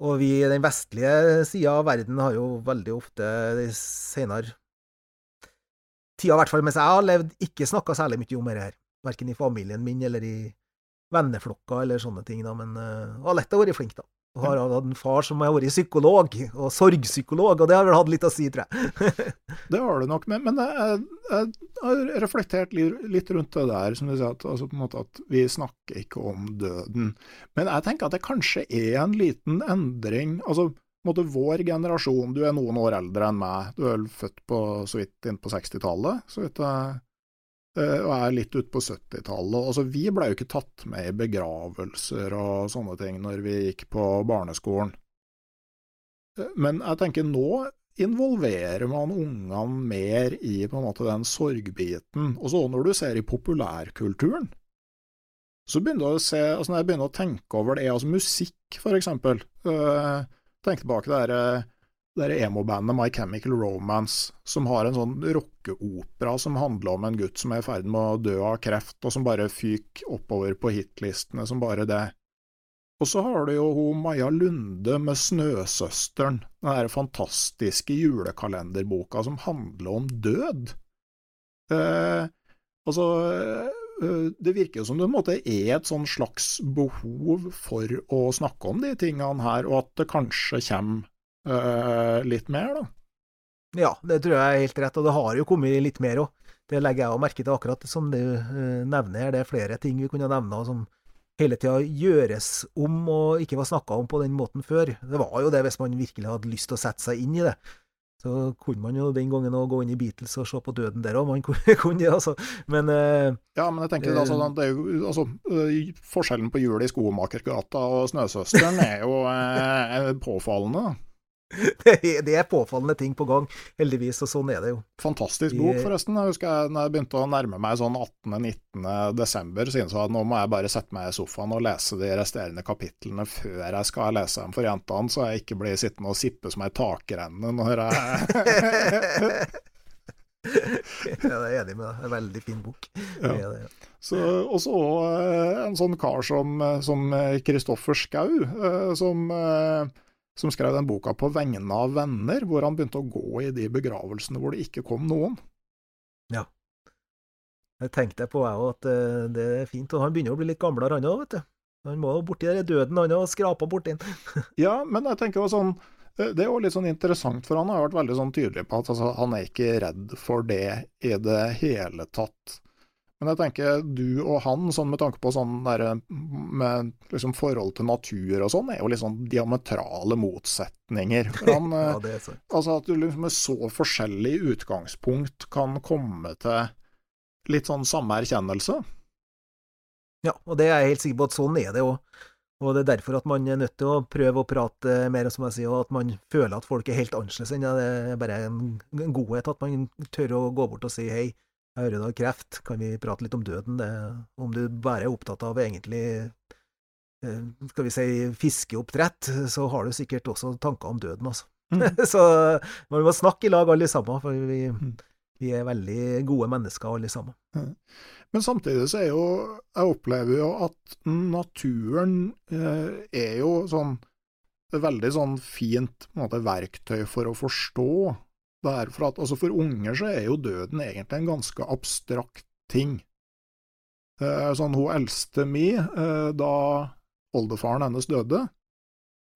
Og vi i den vestlige sida av verden har jo veldig ofte de senere tida, i hvert fall mens jeg har levd, ikke snakka særlig mye om dette her. Verken i familien min eller i venneflokker eller sånne ting, da. Men uh, har vært flink, da. Og har hatt en far som har vært psykolog, og sorgpsykolog, og det har vel hatt litt å si, tror jeg. det har du nok men, men jeg, har reflektert litt rundt det der, som du sier, at, altså på en måte at vi snakker ikke om døden. Men jeg tenker at det kanskje er en liten endring. altså måte Vår generasjon, du er noen år eldre enn meg, du er født på så vidt inn på 60-tallet, så vidt jeg og er litt ute på 70-tallet. Altså, vi ble jo ikke tatt med i begravelser og sånne ting når vi gikk på barneskolen. Eh, men jeg tenker nå involverer man ungene mer i på en måte den sorgbiten. Og så når du ser i populærkulturen, så begynner du å se, altså når jeg begynner å tenke over det, altså musikk for eksempel. Uh, tenk tilbake til det det emo-bandet My Chemical Romance, som har en sånn rockeopera som handler om en gutt som er i ferd med å dø av kreft, og som bare fyker oppover på hitlistene som bare det. Og så har du jo hun Maja Lunde med Snøsøsteren, den der fantastiske julekalenderboka som handler om død. Eh, altså, eh, det virker jo som det måte er et sånn slags behov for å snakke om de tingene her, og at det kanskje kommer uh, litt mer, da. Ja, det tror jeg er helt rett, og det har jo kommet litt mer òg. Det legger jeg òg merke til, akkurat som du uh, nevner her. Det er flere ting vi kunne nevne som hele tida gjøres om og ikke var snakka om på den måten før. Det var jo det hvis man virkelig hadde lyst til å sette seg inn i det. Så kunne man jo den gangen gå inn i Beatles og se på døden der òg. Man kunne det, altså. Men uh, Ja, men jeg tenker altså, det er jo, altså, Forskjellen på hjulet i Skomakergata og Snøsøsteren er jo uh, påfallende. det er påfallende ting på gang, heldigvis, og sånn er det jo. Fantastisk bok, forresten. Jeg husker jeg, når jeg begynte å nærme meg sånn 18.-19. desember, innså jeg at nå må jeg bare sette meg i sofaen og lese de resterende kapitlene før jeg skal lese dem for jentene, så jeg ikke blir sittende og sippe som ei takrenne når jeg ja, jeg er enig med deg. En veldig fin bok. Ja. Det, ja. Så, og så eh, en sånn kar som Kristoffer Schou, eh, som som skrev den boka på vegne av venner, hvor han begynte å gå i de begravelsene hvor det ikke kom noen. Ja. Det tenkte jeg på, jeg òg, at eh, det er fint. Og han begynner å bli litt gamlere, han òg, vet du. Han må borti der døden, han òg, skrapa borti den. ja, men jeg tenker jo sånn eh, det er jo litt sånn interessant, for han har vært veldig sånn tydelig på at altså, han er ikke redd for det i det hele tatt. Men jeg tenker du og han, sånn med tanke på sånn der, med liksom forhold til natur og sånn, er jo litt sånn diametrale motsetninger. Han, ja, det er sant. Altså at du liksom med så forskjellig utgangspunkt kan komme til litt sånn samme erkjennelse. Ja, og det er jeg helt sikker på at sånn er det òg. Og det er derfor at man er nødt til å prøve å prate mer, som jeg sier, og at man føler at folk er helt annerledes enn det er bare en godhet at man tør å gå bort og si hei, jeg hører du har kreft, kan vi prate litt om døden? Det, om du bare er opptatt av egentlig eh, skal vi si fiskeoppdrett, så har du sikkert også tanker om døden, altså. Mm. så man må snakke i lag alle sammen, for vi, mm. vi er veldig gode mennesker alle sammen. Mm. Men samtidig så er jo Jeg opplever jo at naturen eh, er jo sånn veldig sånn fint måte, verktøy for å forstå det. For, at, altså for unger så er jo døden egentlig en ganske abstrakt ting. Eh, sånn Hun eldste mi, eh, da oldefaren hennes døde,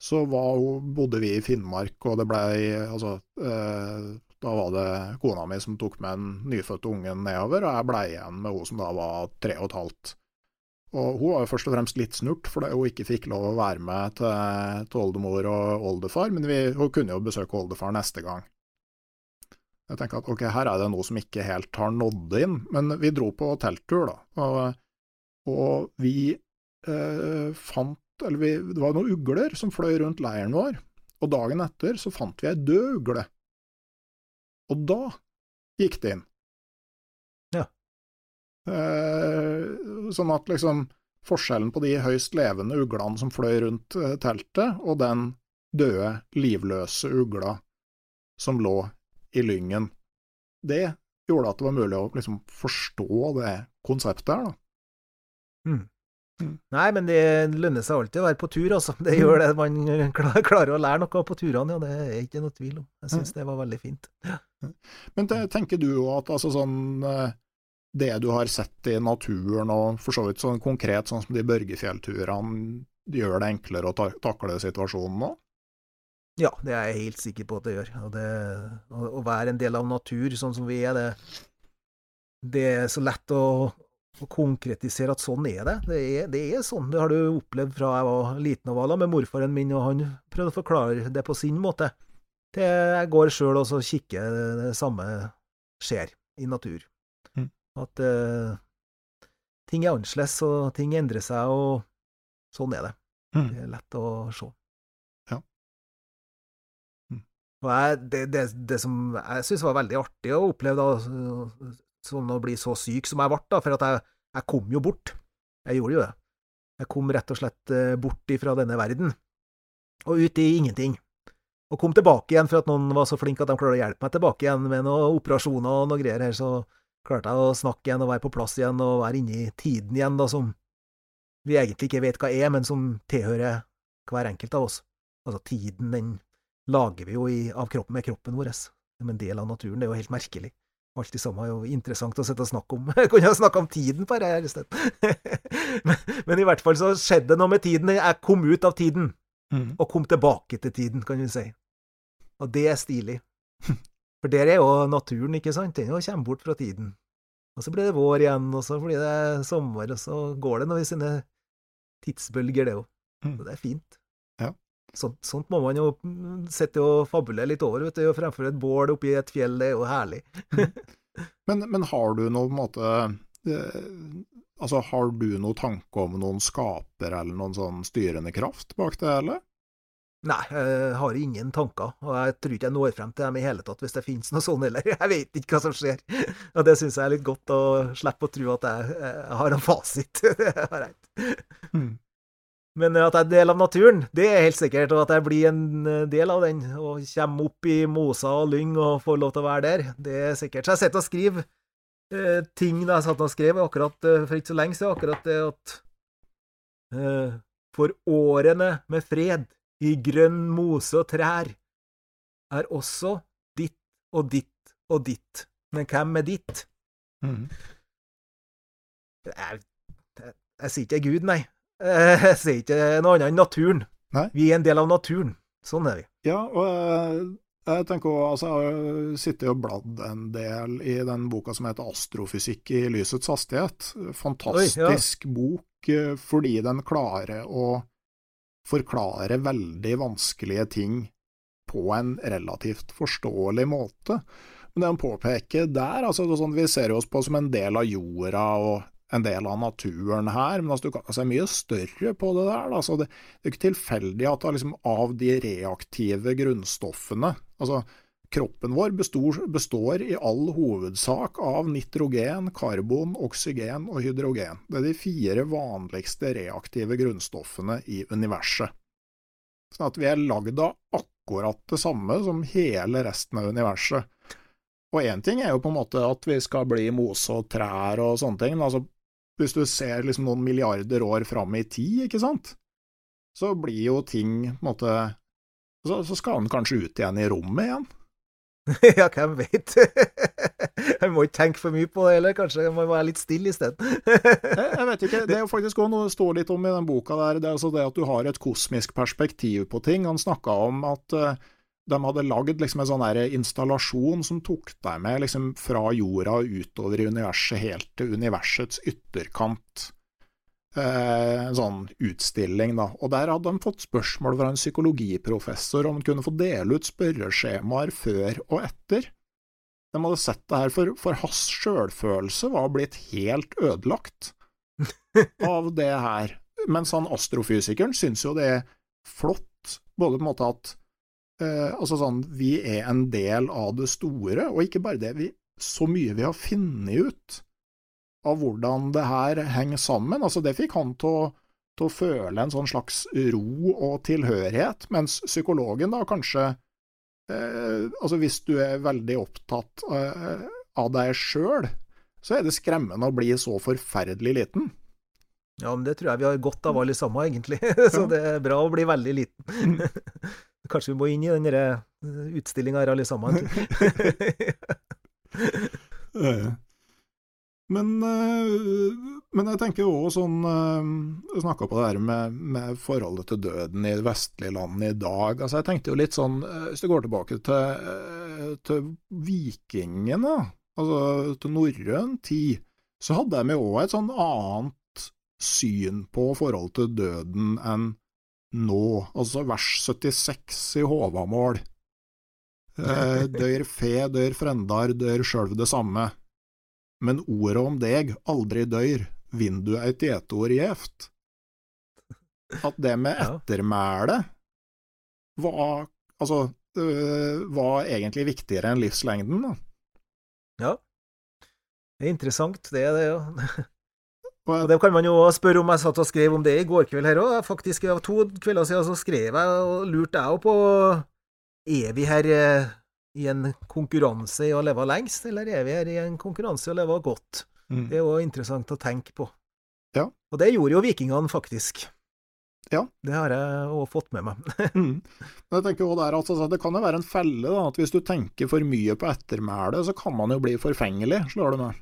så hun, bodde vi i Finnmark, og det blei altså, eh, da var det kona mi som tok med den nyfødte ungen nedover, og jeg blei igjen med hun som da var tre og et halvt. Og hun var jo først og fremst litt snurt fordi hun ikke fikk lov å være med til, til oldemor og oldefar, men vi, hun kunne jo besøke oldefar neste gang. Jeg tenker at ok, her er det noe som ikke helt har nådd inn, men vi dro på telttur, da, og, og vi eh, fant Eller vi, det var noen ugler som fløy rundt leiren vår, og dagen etter så fant vi ei død ugle og da gikk det inn. Ja. Eh, sånn at liksom forskjellen på de høyst levende uglene som fløy rundt eh, teltet, og den døde, livløse ugla som lå i lyngen, det gjorde at det var mulig å liksom forstå det konseptet her, da. Mm. Mm. Nei, men det lønner seg alltid å være på tur, altså. Det gjør det. Man klarer å lære noe på turene, ja. Det er ikke noe tvil om. Jeg syns det var veldig fint. Men det, tenker du jo at altså sånn eh, Det du har sett i naturen, og for så vidt sånn konkret sånn som de Børgefjellturene, gjør det enklere å ta takle situasjonen nå? Ja, det er jeg helt sikker på at det gjør. Og det, å være en del av natur sånn som vi er, det, det er så lett å å konkretisere at sånn er det. Det er, det er, sånn. Det har du opplevd fra jeg var liten og var med morfaren min, og han prøvde å forklare det på sin måte. Til jeg går sjøl og så kikker det samme skjer i natur. Mm. At uh, ting er annerledes, og ting endrer seg, og sånn er det. Mm. Det er lett å se. Jeg, det, det, det, som jeg syntes var veldig artig å oppleve, da, sånn å bli så syk som jeg ble, da, for at jeg, jeg, kom jo bort. Jeg gjorde jo det. Jeg kom rett og slett eh, bort ifra denne verden, og ut i ingenting. Og kom tilbake igjen for at noen var så flinke at de klarte å hjelpe meg tilbake igjen med noen operasjoner og noe greier her, så klarte jeg å snakke igjen og være på plass igjen og være inne i tiden igjen, da, som vi egentlig ikke vet hva er, men som tilhører hver enkelt av oss. Altså, tiden, den lager vi jo i, av kroppen, med kroppen vår, som en del av naturen. Det er jo helt merkelig alt det samme er jo interessant å sitte og snakke om. Jeg kunne ha snakka om tiden på dette i men, men, i hvert fall så skjedde det noe med tiden. Jeg kom ut av tiden, mm. og kom tilbake til tiden, kan du si. Og det er stilig. For der er jo naturen, ikke sant? Den kommer bort fra tiden. Og så blir det vår igjen, og så blir det sommer, og så går det noe i sine tidsbølger, det òg. Mm. Og det er fint. Sånt, sånt, må man jo sitte og fabulere litt over, vet du, og fremfor et bål oppi et fjell, det er jo herlig. men, men, har du noen måte eh, Altså, har du noen tanke om noen skaper eller noen sånn styrende kraft bak det, eller? Nei, jeg har ingen tanker, og jeg tror ikke jeg når frem til dem i hele tatt hvis det finnes noe sånt heller. Jeg vet ikke hva som skjer, og det syns jeg er litt godt, å slippe å tro at jeg, jeg har en fasit. det er greit. Mm. Men at jeg er del av naturen, det er helt sikkert. Og at jeg blir en eh, del av den og kommer opp i moser og lyng og får lov til å være der, det er sikkert. Så jeg sitter og skriver eh, ting da jeg satt og skrev akkurat eh, for ikke så lenge siden, akkurat det at eh, For årene med fred i grønn mose og trær er også ditt og ditt og ditt. Men hvem er ditt? Mm. Jeg, jeg, jeg sier ikke Gud, nei. Eh, jeg sier ikke noe annet enn naturen. Nei? Vi er en del av naturen. Sånn er vi. Ja, og jeg, jeg tenker også, altså, jeg har sittet og bladd en del i den boka som heter 'Astrofysikk i lysets hastighet'. Fantastisk Oi, ja. bok eh, fordi den klarer å forklare veldig vanskelige ting på en relativt forståelig måte. Men det han påpeker der, altså sånn, vi ser oss på som en del av jorda, og en del av naturen her, men altså, du kan se mye større på det der. Altså, det, det, er ikke tilfeldig at liksom, av de reaktive grunnstoffene altså Kroppen vår består, består, i all hovedsak av nitrogen, karbon, oksygen og hydrogen. Det er de fire vanligste reaktive grunnstoffene i universet. Sånn at vi er lagd av akkurat det samme som hele resten av universet. Og én ting er jo på en måte at vi skal bli mose og trær og sånne ting, altså hvis du ser liksom noen milliarder år fram i tid, ikke sant, så blir jo ting på en måte så, så skal han kanskje ut igjen i rommet igjen. ja, hvem vet. jeg må ikke tenke for mye på det heller, kanskje jeg må være litt stille isteden. jeg vet ikke, det er jo faktisk også noe det står litt om i den boka der, det er altså det at du har et kosmisk perspektiv på ting. Han snakka om at uh, de hadde lagd liksom en sånn installasjon som tok deg med liksom fra jorda og utover i universet, helt til universets ytterkant. Eh, en sånn utstilling, da. Og der hadde de fått spørsmål fra en psykologiprofessor om de kunne få dele ut spørreskjemaer før og etter. De hadde sett det her, for, for hans sjølfølelse var blitt helt ødelagt av det her. Mens han astrofysikeren syns jo det er flott, både på en måte at Eh, altså sånn, vi er en del av det store, og ikke bare det, vi, så mye vi har funnet ut av hvordan det her henger sammen. Altså, det fikk han til å, til å føle en sånn slags ro og tilhørighet, mens psykologen da kanskje eh, Altså, hvis du er veldig opptatt eh, av deg sjøl, så er det skremmende å bli så forferdelig liten. Ja, men det tror jeg vi har godt av alle sammen, egentlig. så det er bra å bli veldig liten. Kanskje vi må inn i den eh, utstillinga her alle sammen. men, eh, men, jeg tenker òg sånn Du eh, snakka på det her med, med, forholdet til døden i vestlige land i dag. Altså Jeg tenkte jo litt sånn Hvis du går tilbake til, til vikingene, altså til norrøn tid, så hadde de jo òg et sånn annet syn på forholdet til døden enn nå, altså vers 76 i Håvamål. Eh, dør fe, dør frendar, dør sjølv det samme. Men ordet om deg aldri dør, vinn du eit gjeteord gjevt. At det med ettermæle var, altså, øh, var egentlig viktigere enn livslengden, da. Ja. Det er interessant, det er det, ja. Og det kan man jo spørre om. Jeg satt og skrev om det i går kveld her òg. Faktisk, av to kvelder siden så skrev jeg og lurte jeg på Er vi her eh, i en konkurranse i å leve lengst, eller er vi her i en konkurranse i å leve godt? Mm. Det er jo interessant å tenke på. Ja. Og det gjorde jo vikingene, faktisk. Ja. Det har jeg òg fått med meg. mm. Jeg tenker også der altså, Det kan jo være en felle, da, at hvis du tenker for mye på ettermælet, så kan man jo bli forfengelig, slår du med.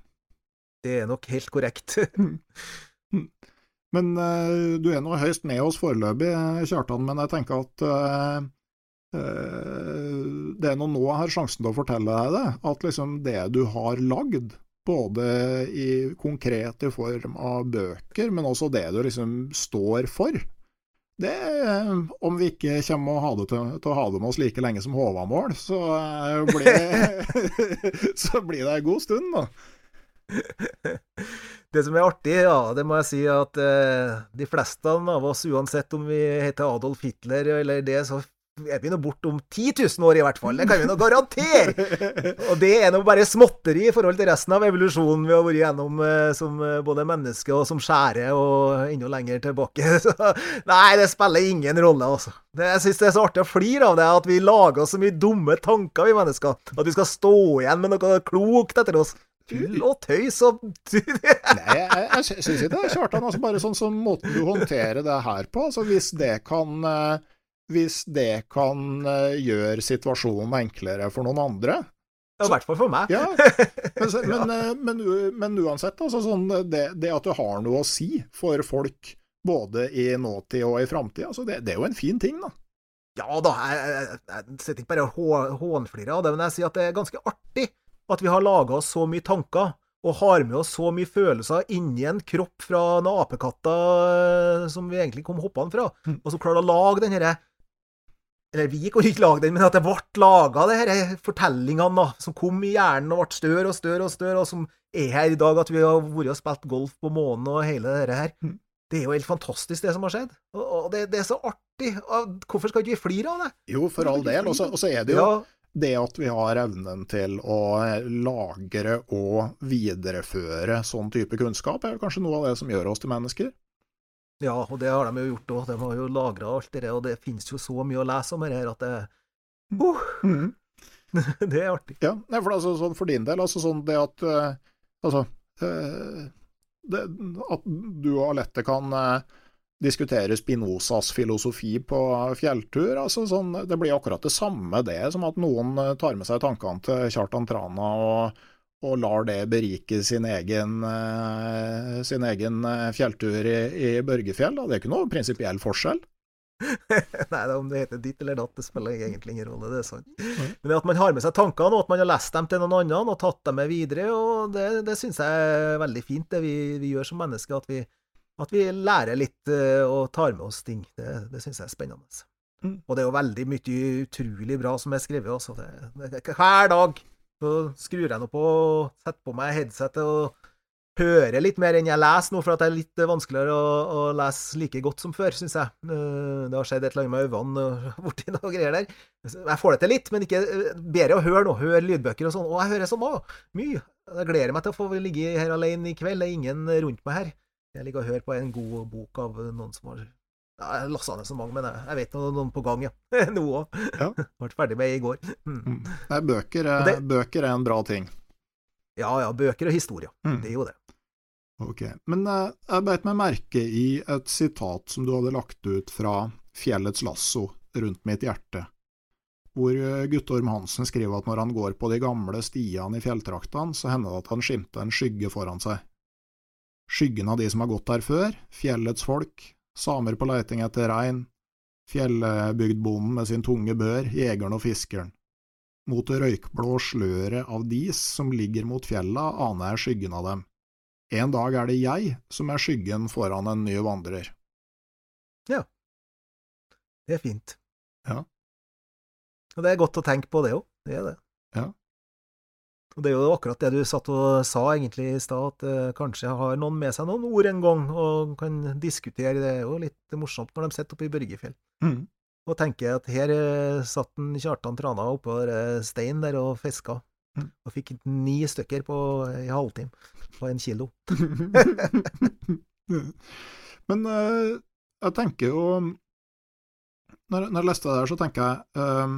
Det er nok helt korrekt. men uh, du er nå høyst med oss foreløpig, Kjartan, men jeg tenker at uh, uh, det er nå nå jeg har sjansen til å fortelle deg det, at liksom det du har lagd, både i konkret i form av bøker, men også det du liksom står for, det, om vi ikke kommer å ha det til, til, å ha det med oss like lenge som Håvamål, så, blir, så blir det en god stund, da. Det som er artig, ja, det må jeg si at eh, de fleste av oss, uansett om vi heter Adolf Hitler eller det, så er vi nå borte om 10 000 år i hvert fall. Det kan vi nå garantere! Og det er nå bare småtteri i forhold til resten av evolusjonen vi har vært gjennom eh, som eh, både menneske og som skjære og enda lenger tilbake. Så, nei, det spiller ingen rolle, altså. Jeg syns det er så artig å flire av det, at vi lager så mye dumme tanker, vi mennesker. At vi skal stå igjen med noe klokt etter oss tull og tøys og Nei, jeg, jeg syns ikke det, Kjartan. Altså bare sånn som måten du håndterer det her på. Altså hvis det kan eh, Hvis det kan eh, gjøre situasjonen enklere for noen andre I hvert fall for meg. Ja, men, men, eh, men, men uansett, altså sånn, det, det, at du har noe å si for folk, både i nåtid og i framtid, altså det, det, er jo en fin ting, da. Ja da, jeg, jeg, jeg sitter ikke bare og hånflirer av det, men jeg sier at det er ganske artig at vi har laga oss så mye tanker og har med oss så mye følelser inni en kropp fra en apekatter eh, som vi egentlig kom hoppende fra, mm. og som klarer å lage den herre Eller vi kunne ikke lage den, men at det ble laga, disse fortellingene da, som kom i hjernen og ble større og større og større, og som er her i dag, at vi har vært og spilt golf på månen og hele det her. Mm. Det er jo helt fantastisk, det som har skjedd. Og, det, det, er så artig. Hvorfor skal ikke vi flire av det? Jo, for all del. Og så er det jo Ja, det at vi har evnen til å lagre og videreføre sånn type kunnskap, er kanskje noe av det som gjør oss til mennesker. ja, og det har de jo gjort òg. De har jo lagra alt det der, og det finnes jo så mye å lese om her at det uh, Mm. Det er artig. Ja, for, altså, sånn for din del, altså sånn det at eh, Altså eh, det, At du og Alette kan eh, diskutere Spinozas filosofi på fjelltur, altså sånn, det blir akkurat det samme det som at noen eh, tar med seg tankene til Kjartan Trana og, og lar det berike sin egen, eh, sin egen eh, fjelltur i, i Børgefjell. Da. Det er ikke noe prinsipiell forskjell. Nei, da, om det heter ditt eller datt, det spiller egentlig ingen rolle, det er sant. Men det at man har med seg tankene, og at man har lest dem til noen annen og tatt dem med videre, og det, det syns jeg er veldig fint, det vi, vi gjør som mennesker. At vi, at vi lærer litt eh, og tar med oss ting. Det, det syns jeg er spennende. Mm. Og det er jo veldig mye utrolig bra som er skrevet også. Det, det, hver dag så skrur jeg nå på og setter på meg headsetet og hører litt mer enn jeg leser nå, for at det er litt vanskeligere å, å lese like godt som før, syns jeg. Eh, Det har skjedd et eller annet med øynene og borti noe greier der. Jeg får det til litt, men ikke eh, bedre å høre nå. Høre lydbøker og sånn. Og jeg hører så òg. mye. Jeg gleder meg til å få ligge her alene i kveld. Det er ingen rundt meg her. Jeg ligger og hører på en god bok av noen som har ja, Jeg lasta ned så mange, men jeg, jeg vet noe, noen på gang, ja. Noe òg. Ja. Ble ferdig med i går. Mm. Mm. Nei, bøker, er, det- bøker er en bra ting. Ja ja, bøker og historie. Mm. Det er jo det. Ok, Men eh, jeg beit meg merke i et sitat som du hadde lagt ut fra Fjellets lasso rundt mitt hjerte, hvor eh, Guttorm Hansen skriver at når han går på de gamle stiene i fjelltraktene, så hender det at han skimter en skygge foran seg. Skyggen av de som har gått der før, fjellets folk, samer på leiting etter rein, fjellbygdbonden med sin tunge bør, jegeren og fiskeren. Mot det røykblå sløret av dis som ligger mot fjella, aner jeg skyggen av dem. En dag er det jeg som er skyggen foran en ny vandrer. Ja, Det er fint. Ja. Og det er godt å tenke på det òg. Det er det. Ja. Og det er jo akkurat det du satt og sa egentlig i stad, at eh, kanskje har noen med seg noen ord en gang og kan diskutere. Det er jo litt morsomt når de sitter oppe i Børgefjell Mm. og tenker at her eh, satt en Kjartan Trana oppå der steinen der og fiska, Mm. og fikk ni stykker på en halvtime på en kilo. Men eh, jeg tenker jo når, når jeg leste det der, så tenker jeg eh,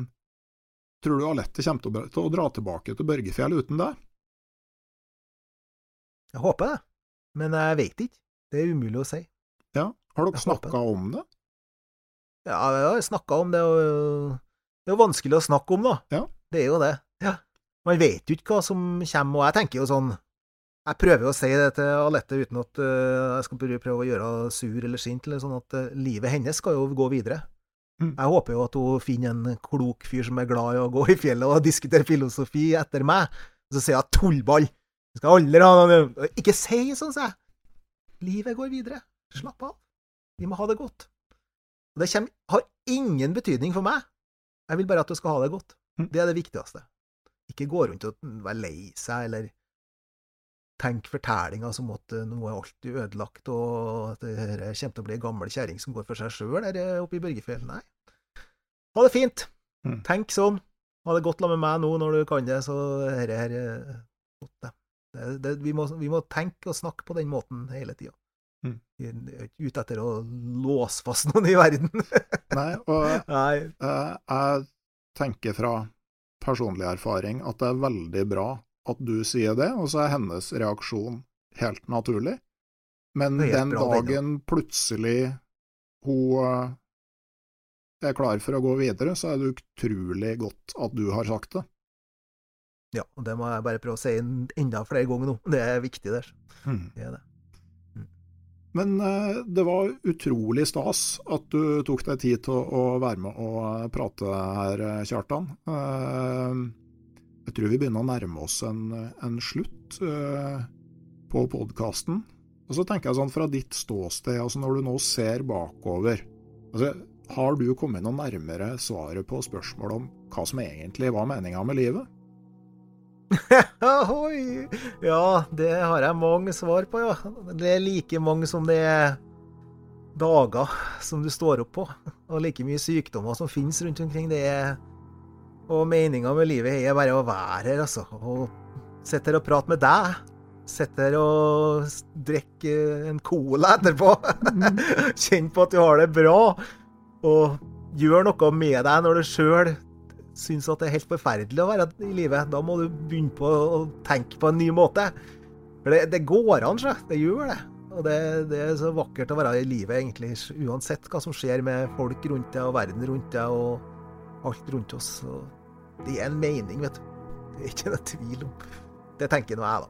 Tror du Alette kommer til å, dra tilbake til Børgefjell uten deg? Jeg håper det, men jeg vet ikke. Det er umulig å si. Ja. Har dere snakka om det? Ja, vi har snakka om det, og det er jo vanskelig å snakke om, da. Ja. Det er jo det. Ja. Man vet jo ikke hva som kommer, og jeg tenker jo sånn Jeg prøver jo å si det til Alette uten at øh, jeg skal prøve å gjøre henne sur eller sint, eller sånn at øh, livet hennes skal jo gå videre. Mm. Jeg håper jo at hun finner en klok fyr som er glad i å gå i fjellet og diskutere filosofi etter meg. Og så sier jeg tullball! Jeg skal aldri ha noe Ikke si sånn, sier jeg. Livet går videre. Slapp av. Vi må ha det godt. Og det kommer, har ingen betydning for meg. Jeg vil bare at du skal ha det godt. Mm. Det er det viktigste. Ikke gå rundt og være lei seg, eller tenke fortellinga som at eh, noe er alltid ødelagt, og at det her kommer til å bli ei gammel kjerring som går for seg sjøl der eh, oppe i Børgefjell. Nei. Ha det fint. Mm. Tenk sånn. Ha det godt sammen med meg nå når du kan det, så dette her er det. Det, vi, må, vi må tenke og snakke på den måten hele tida. Mm. Vi er ikke ute etter å låse fast noen i verden. Nei, og Nei. eh, jeg tenker fra personlig erfaring at det er veldig bra at du sier det, og så er hennes reaksjon helt naturlig. Men den dagen plutselig hun eh, er klar for å gå videre, så er det utrolig godt at du har sagt det. Ja, og det må jeg bare prøve å si enda flere ganger nå. Det er viktig, det. Det er det. Men eh, det var utrolig stas at du tok deg tid til å, være med og eh, prate her. Kjartan. Jeg tror vi begynner å nærme oss en, en slutt eh, på podkasten. Og så tenker jeg sånn fra ditt ståsted, altså når du nå ser bakover altså, Har du kommet noe nærmere svaret på spørsmålet om hva som egentlig var meninga med livet? Ja, det har jeg mange svar på, ja. Det er like mange som det er dager som du står opp på. Og like mye sykdommer som finnes rundt omkring. Det er Og meninga med livet er bare å være her, altså. Og sitte her og prate med deg. Sitte her og drikke en cola etterpå. Kjenne på at du har det bra. Og gjør noe med deg når du sjøl syns at det er helt forferdelig å være i livet. Da må du begynne på å tenke på en ny måte. For det, det går an, sjø. Det gjør det. Og det, det, er så vakkert å være i livet, egentlig, uansett hva som skjer med folk rundt deg og verden rundt deg og alt rundt oss. Og det er en mening, vet du. Det er ikke noe tvil om. Det tenker nå jeg, da.